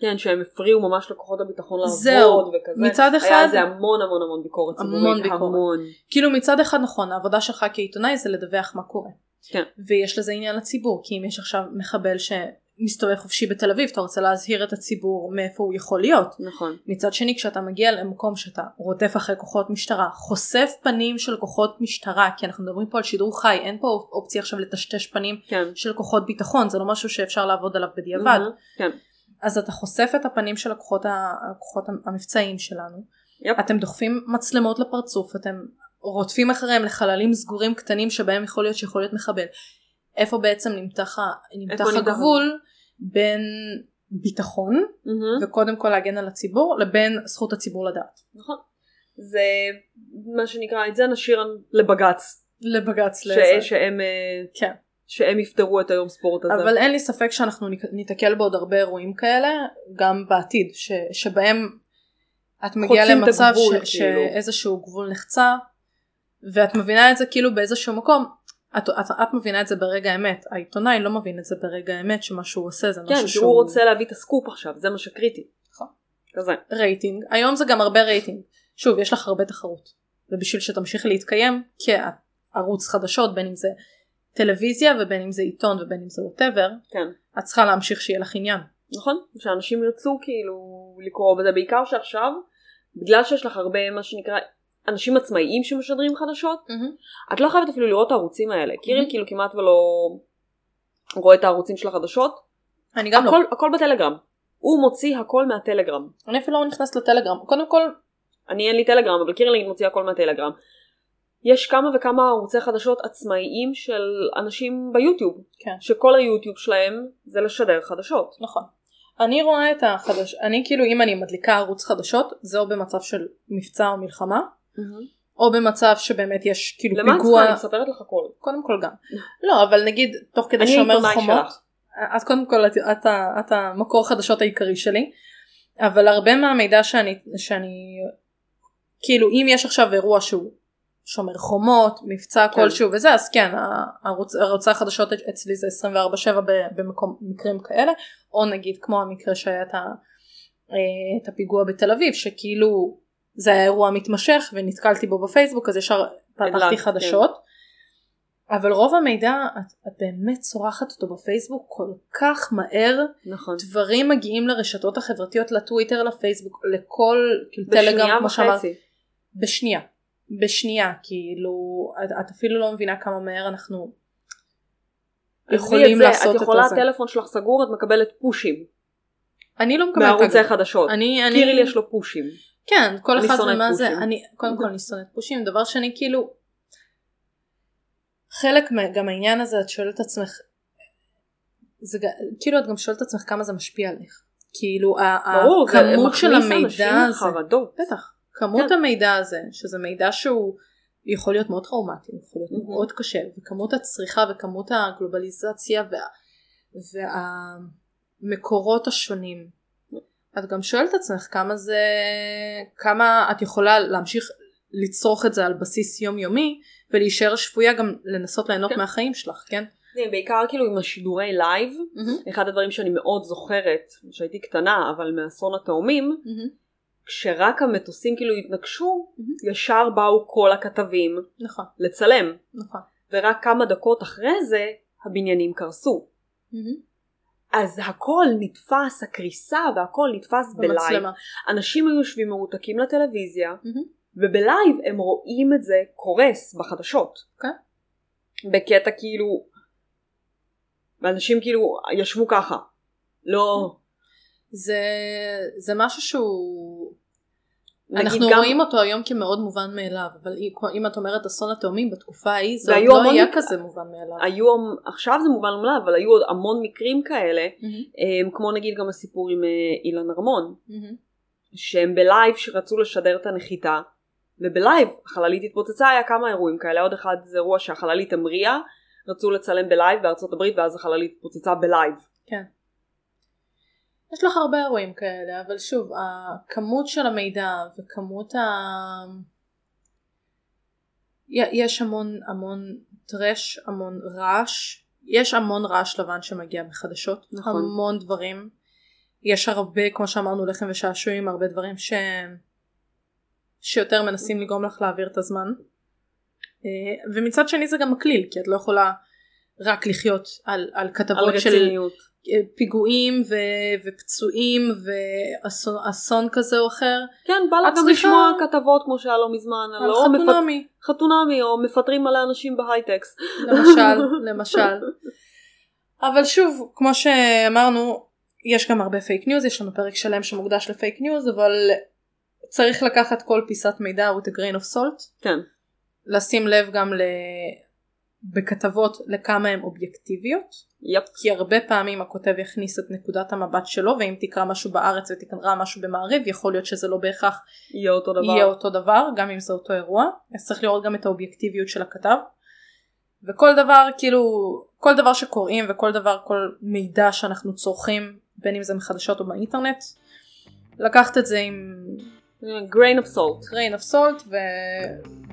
כן, שהם הפריעו ממש לכוחות הביטחון לעבוד זהו. וכזה. מצד היה אחד- על זה המון המון המון ביקורת ציבורית. המון ביקורת. המון. כאילו מצד אחד נכון העבודה שלך כעיתונאי זה לדווח מה קורה כן. ויש לזה עניין לציבור כי אם יש עכשיו מחבל שמסתובב חופשי בתל אביב אתה רוצה להזהיר את הציבור מאיפה הוא יכול להיות נכון. מצד שני כשאתה מגיע למקום שאתה רודף אחרי כוחות משטרה חושף פנים של כוחות משטרה כי אנחנו מדברים פה על שידור חי אין פה אופציה עכשיו לטשטש פנים כן. של כוחות ביטחון זה לא משהו שאפשר לעבוד עליו בדיעבד. כן. אז אתה חושף את הפנים של הכוחות, ה- הכוחות המבצעיים שלנו יפ. אתם דוחפים מצלמות לפרצוף אתם רודפים אחריהם לחללים סגורים קטנים שבהם יכול להיות שיכול להיות מחבל איפה בעצם נמתח, נמתח איפה הגבול בין ביטחון מהמם. וקודם כל להגן על הציבור לבין זכות הציבור לדעת. נכון. זה מה שנקרא, את זה נשאיר לבג"ץ. לבג"ץ ש- לזה. שהם, אה, כן. שהם יפתרו את היום ספורט הזה. אבל אין לי ספק שאנחנו ניתקל בעוד הרבה אירועים כאלה גם בעתיד ש, שבהם את מגיעה למצב ש, כאילו. שאיזשהו גבול נחצה ואת מבינה את זה כאילו באיזשהו מקום את, את, את מבינה את זה ברגע האמת העיתונאי לא מבין את זה ברגע האמת שמה שהוא עושה זה כן, משהו שהוא הוא רוצה להביא את הסקופ עכשיו, זה מה שקריטי. נכון. כזה. רייטינג היום זה גם הרבה רייטינג שוב יש לך הרבה תחרות ובשביל שתמשיך להתקיים כערוץ חדשות בין אם זה טלוויזיה ובין אם זה עיתון ובין אם זה whatever כן. את צריכה להמשיך שיהיה לך עניין. נכון? שאנשים ירצו כאילו לקרוא בזה, בעיקר שעכשיו, בגלל שיש לך הרבה מה שנקרא אנשים עצמאיים שמשדרים חדשות, את לא חייבת אפילו לראות את הערוצים האלה. קירל מהמם. כאילו כמעט ולא רואה את הערוצים של החדשות. אני גם הכל, לא. הכל בטלגרם. הוא מוציא הכל מהטלגרם. אני אפילו לא נכנסת לטלגרם. קודם כל אני אין לי טלגרם, אבל קירלין מוציאה הכל מהטלגרם. יש כמה וכמה ערוצי חדשות עצמאיים של אנשים ביוטיוב, כן. שכל היוטיוב שלהם זה לשדר חדשות. נכון. אני רואה את החדש, אני כאילו אם אני מדליקה ערוץ חדשות זה או במצב של מבצע או מלחמה או במצב שבאמת יש כאילו למה את פיגוע, צריכה? אני מספרת לך הכל. קודם כל גם, לא אבל נגיד תוך כדי שומר חומות. אז קודם כל את, את, את המקור החדשות העיקרי שלי, אבל הרבה מהמידע שאני, שאני כאילו אם יש עכשיו אירוע שהוא שומר חומות, מבצע כן. כלשהו וזה, אז כן, הערוץ, ערוצי החדשות אצלי זה 24/7 ב- במקום, מקרים כאלה, או נגיד כמו המקרה שהיה את, ה, אה, את הפיגוע בתל אביב, שכאילו זה היה אירוע מתמשך ונתקלתי בו בפייסבוק, אז ישר פתחתי חדשות. אבל רוב המידע את, את באמת צורחת אותו בפייסבוק כל כך מהר נכון. דברים מגיעים לרשתות החברתיות לטוויטר לפייסבוק לכל כאילו טלגרם כמו שאמרת וחצי. בשנייה בשנייה כאילו את, את אפילו לא מבינה כמה מהר אנחנו יכולים את זה, לעשות את את יכולה זה. הטלפון שלך סגור את מקבלת פושים אני לא מקבלת מערוצי. חדשות. אני אני קיריל יש לו פושים. כן כל אחד ומה זה. אני קודם כל אני שונאת פושים דבר שני כאילו חלק גם העניין הזה את שואלת את עצמך זה כאילו את גם שואלת את עצמך כמה זה משפיע עליך כאילו ברור, הכמות של המידע הזה לחרדות. בטח כמות כן. המידע הזה שזה מידע שהוא יכול להיות מאוד טראומטי יכול להיות Mhm. מאוד קשה וכמות הצריכה וכמות הגלובליזציה וה, והמקורות השונים את גם שואלת את עצמך כמה זה כמה את יכולה להמשיך לצרוך את זה על בסיס יומיומי ולהישאר שפויה גם לנסות ליהנות כן. מהחיים שלך כן? בעיקר כאילו עם השידורי לייב, אחד הדברים שאני מאוד זוכרת, שהייתי קטנה, אבל באסון התאומים, כשרק המטוסים כאילו התנגשו, Mhm. ישר באו כל הכתבים נכון. לצלם, נכון. ורק כמה דקות אחרי זה הבניינים קרסו. אז הכל נתפס, הקריסה והכל נתפס בלייב. במצלמה אנשים היו יושבים מרותקים לטלוויזיה, Mhm. ובלייב הם רואים את זה קורס בחדשות. כן. בקטע כאילו, ואנשים כאילו ישבו ככה. לא, זה זה משהו שהוא אנחנו גם- רואים אותו היום כמאוד מובן מאליו אבל אם- את אומרת אסון התאומים בתקופה ההיא זה עוד לא המון היה כזה מובן מאליו. היו, עכשיו זה מובן מאליו, אבל היו עוד המון מקרים כאלה, הם, כמו נגיד גם הסיפור עם אה, אילן ארמון, שהם בלייב שרצו לשדר את הנחיתה, ובלייב החללית התפוצצה, היה כמה אירועים כאלה, עוד אחד זה אירוע שהחללית המריאה, רצו לצלם בלייב בארצות הברית, ואז החללית התפוצצה בלייב. כן. יש לך הרבה אירועים כאלה אבל שוב הכמות של המידע וכמות ה... יש המון המון trash המון רעש יש המון רעש לבן שמגיע בחדשות נכון. המון דברים יש הרבה כמו שאמרנו לחם ושעשועים הרבה דברים ש... שיותר מנסים לגרום לך להעביר את הזמן אה, ומצד שני זה גם מקליל כי את לא יכולה רק לחיות על, על על כתבות של רציניות. פיגועים ו- ופצועים ואסון אסון כזה או אחר כן, בא לך גם לשמוע כתבות כמו שהיה לא מזמן, על לא מפת- חתונמי חתונמי, או מפטרים מלא אנשים בהייטקס. למשל למשל אבל שוב כמו שאמרנו יש גם הרבה fake news יש לנו פרק שלם שמוקדש ל fake news אבל צריך לקחת כל פיסת מידע with a grain of salt כן. לשים לב גם ל... בכתבות לכמה הן אובייקטיביות יפ. כי הרבה פעמים הכותב יכניס את נקודת המבט שלו ואם תקרא משהו בארץ ותקרא משהו במעריב יכול להיות שזה לא בהכרח יהיה אותו דבר. יהיה אותו דבר גם אם זה אותו אירוע אז צריך לראות גם את האובייקטיביות של הכתב וכל דבר כאילו כל דבר שקוראים וכל דבר כל מידע שאנחנו צורכים בין אם זה מחדשות או באינטרנט לקחת את זה עם grain of salt. grain of salt ו...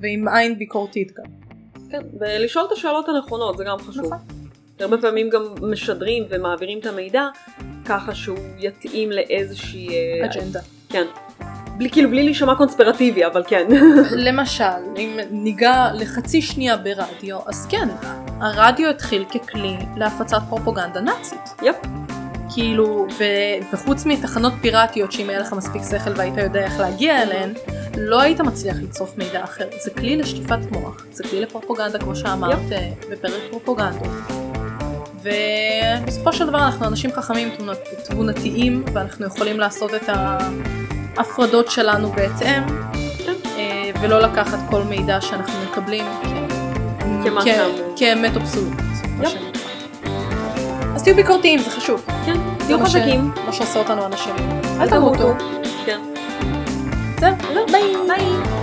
ועם עין ביקורתית גם. כן, ולשאול את השאלות הנכונות זה גם חשוב. נכון. הרבה פעמים גם משדרים ומעבירים את המידע ככה שהוא יתאים לאיזושהי... אה, אג'נדה. כן. בלי, כאילו בלי להישמע קונספירטיבי, אבל כן. למשל אם ניגע לחצי שנייה ברדיו אז כן הרדיו התחיל ככלי להפצת פרופוגנדה נאצית. יפ. כאילו ו- וחוץ מתחנות פיראטיות שאם היה לך מספיק שכל והיית יודע איך להגיע אליהן לא היית מצליח לצרוף מידע אחר זה כלי לשטיפת מוח זה כלי לפרופוגנדה כמו שאמרת אה, בפרק פרופוגנדות ובסופו של דבר אנחנו אנשים חכמים תבונת- תבונתיים ואנחנו יכולים לעשות את ההפרדות שלנו בהתאם אה, ולא לקחת כל מידע שאנחנו מקבלים כ- כ-. כאמת אבסולוטית. אז תהיו ביקורתיים זה חשוב. כן. תהיו חזקים. מה שעושה אותנו אנשים. אל תמותו. כן. זהו, ביי. ביי.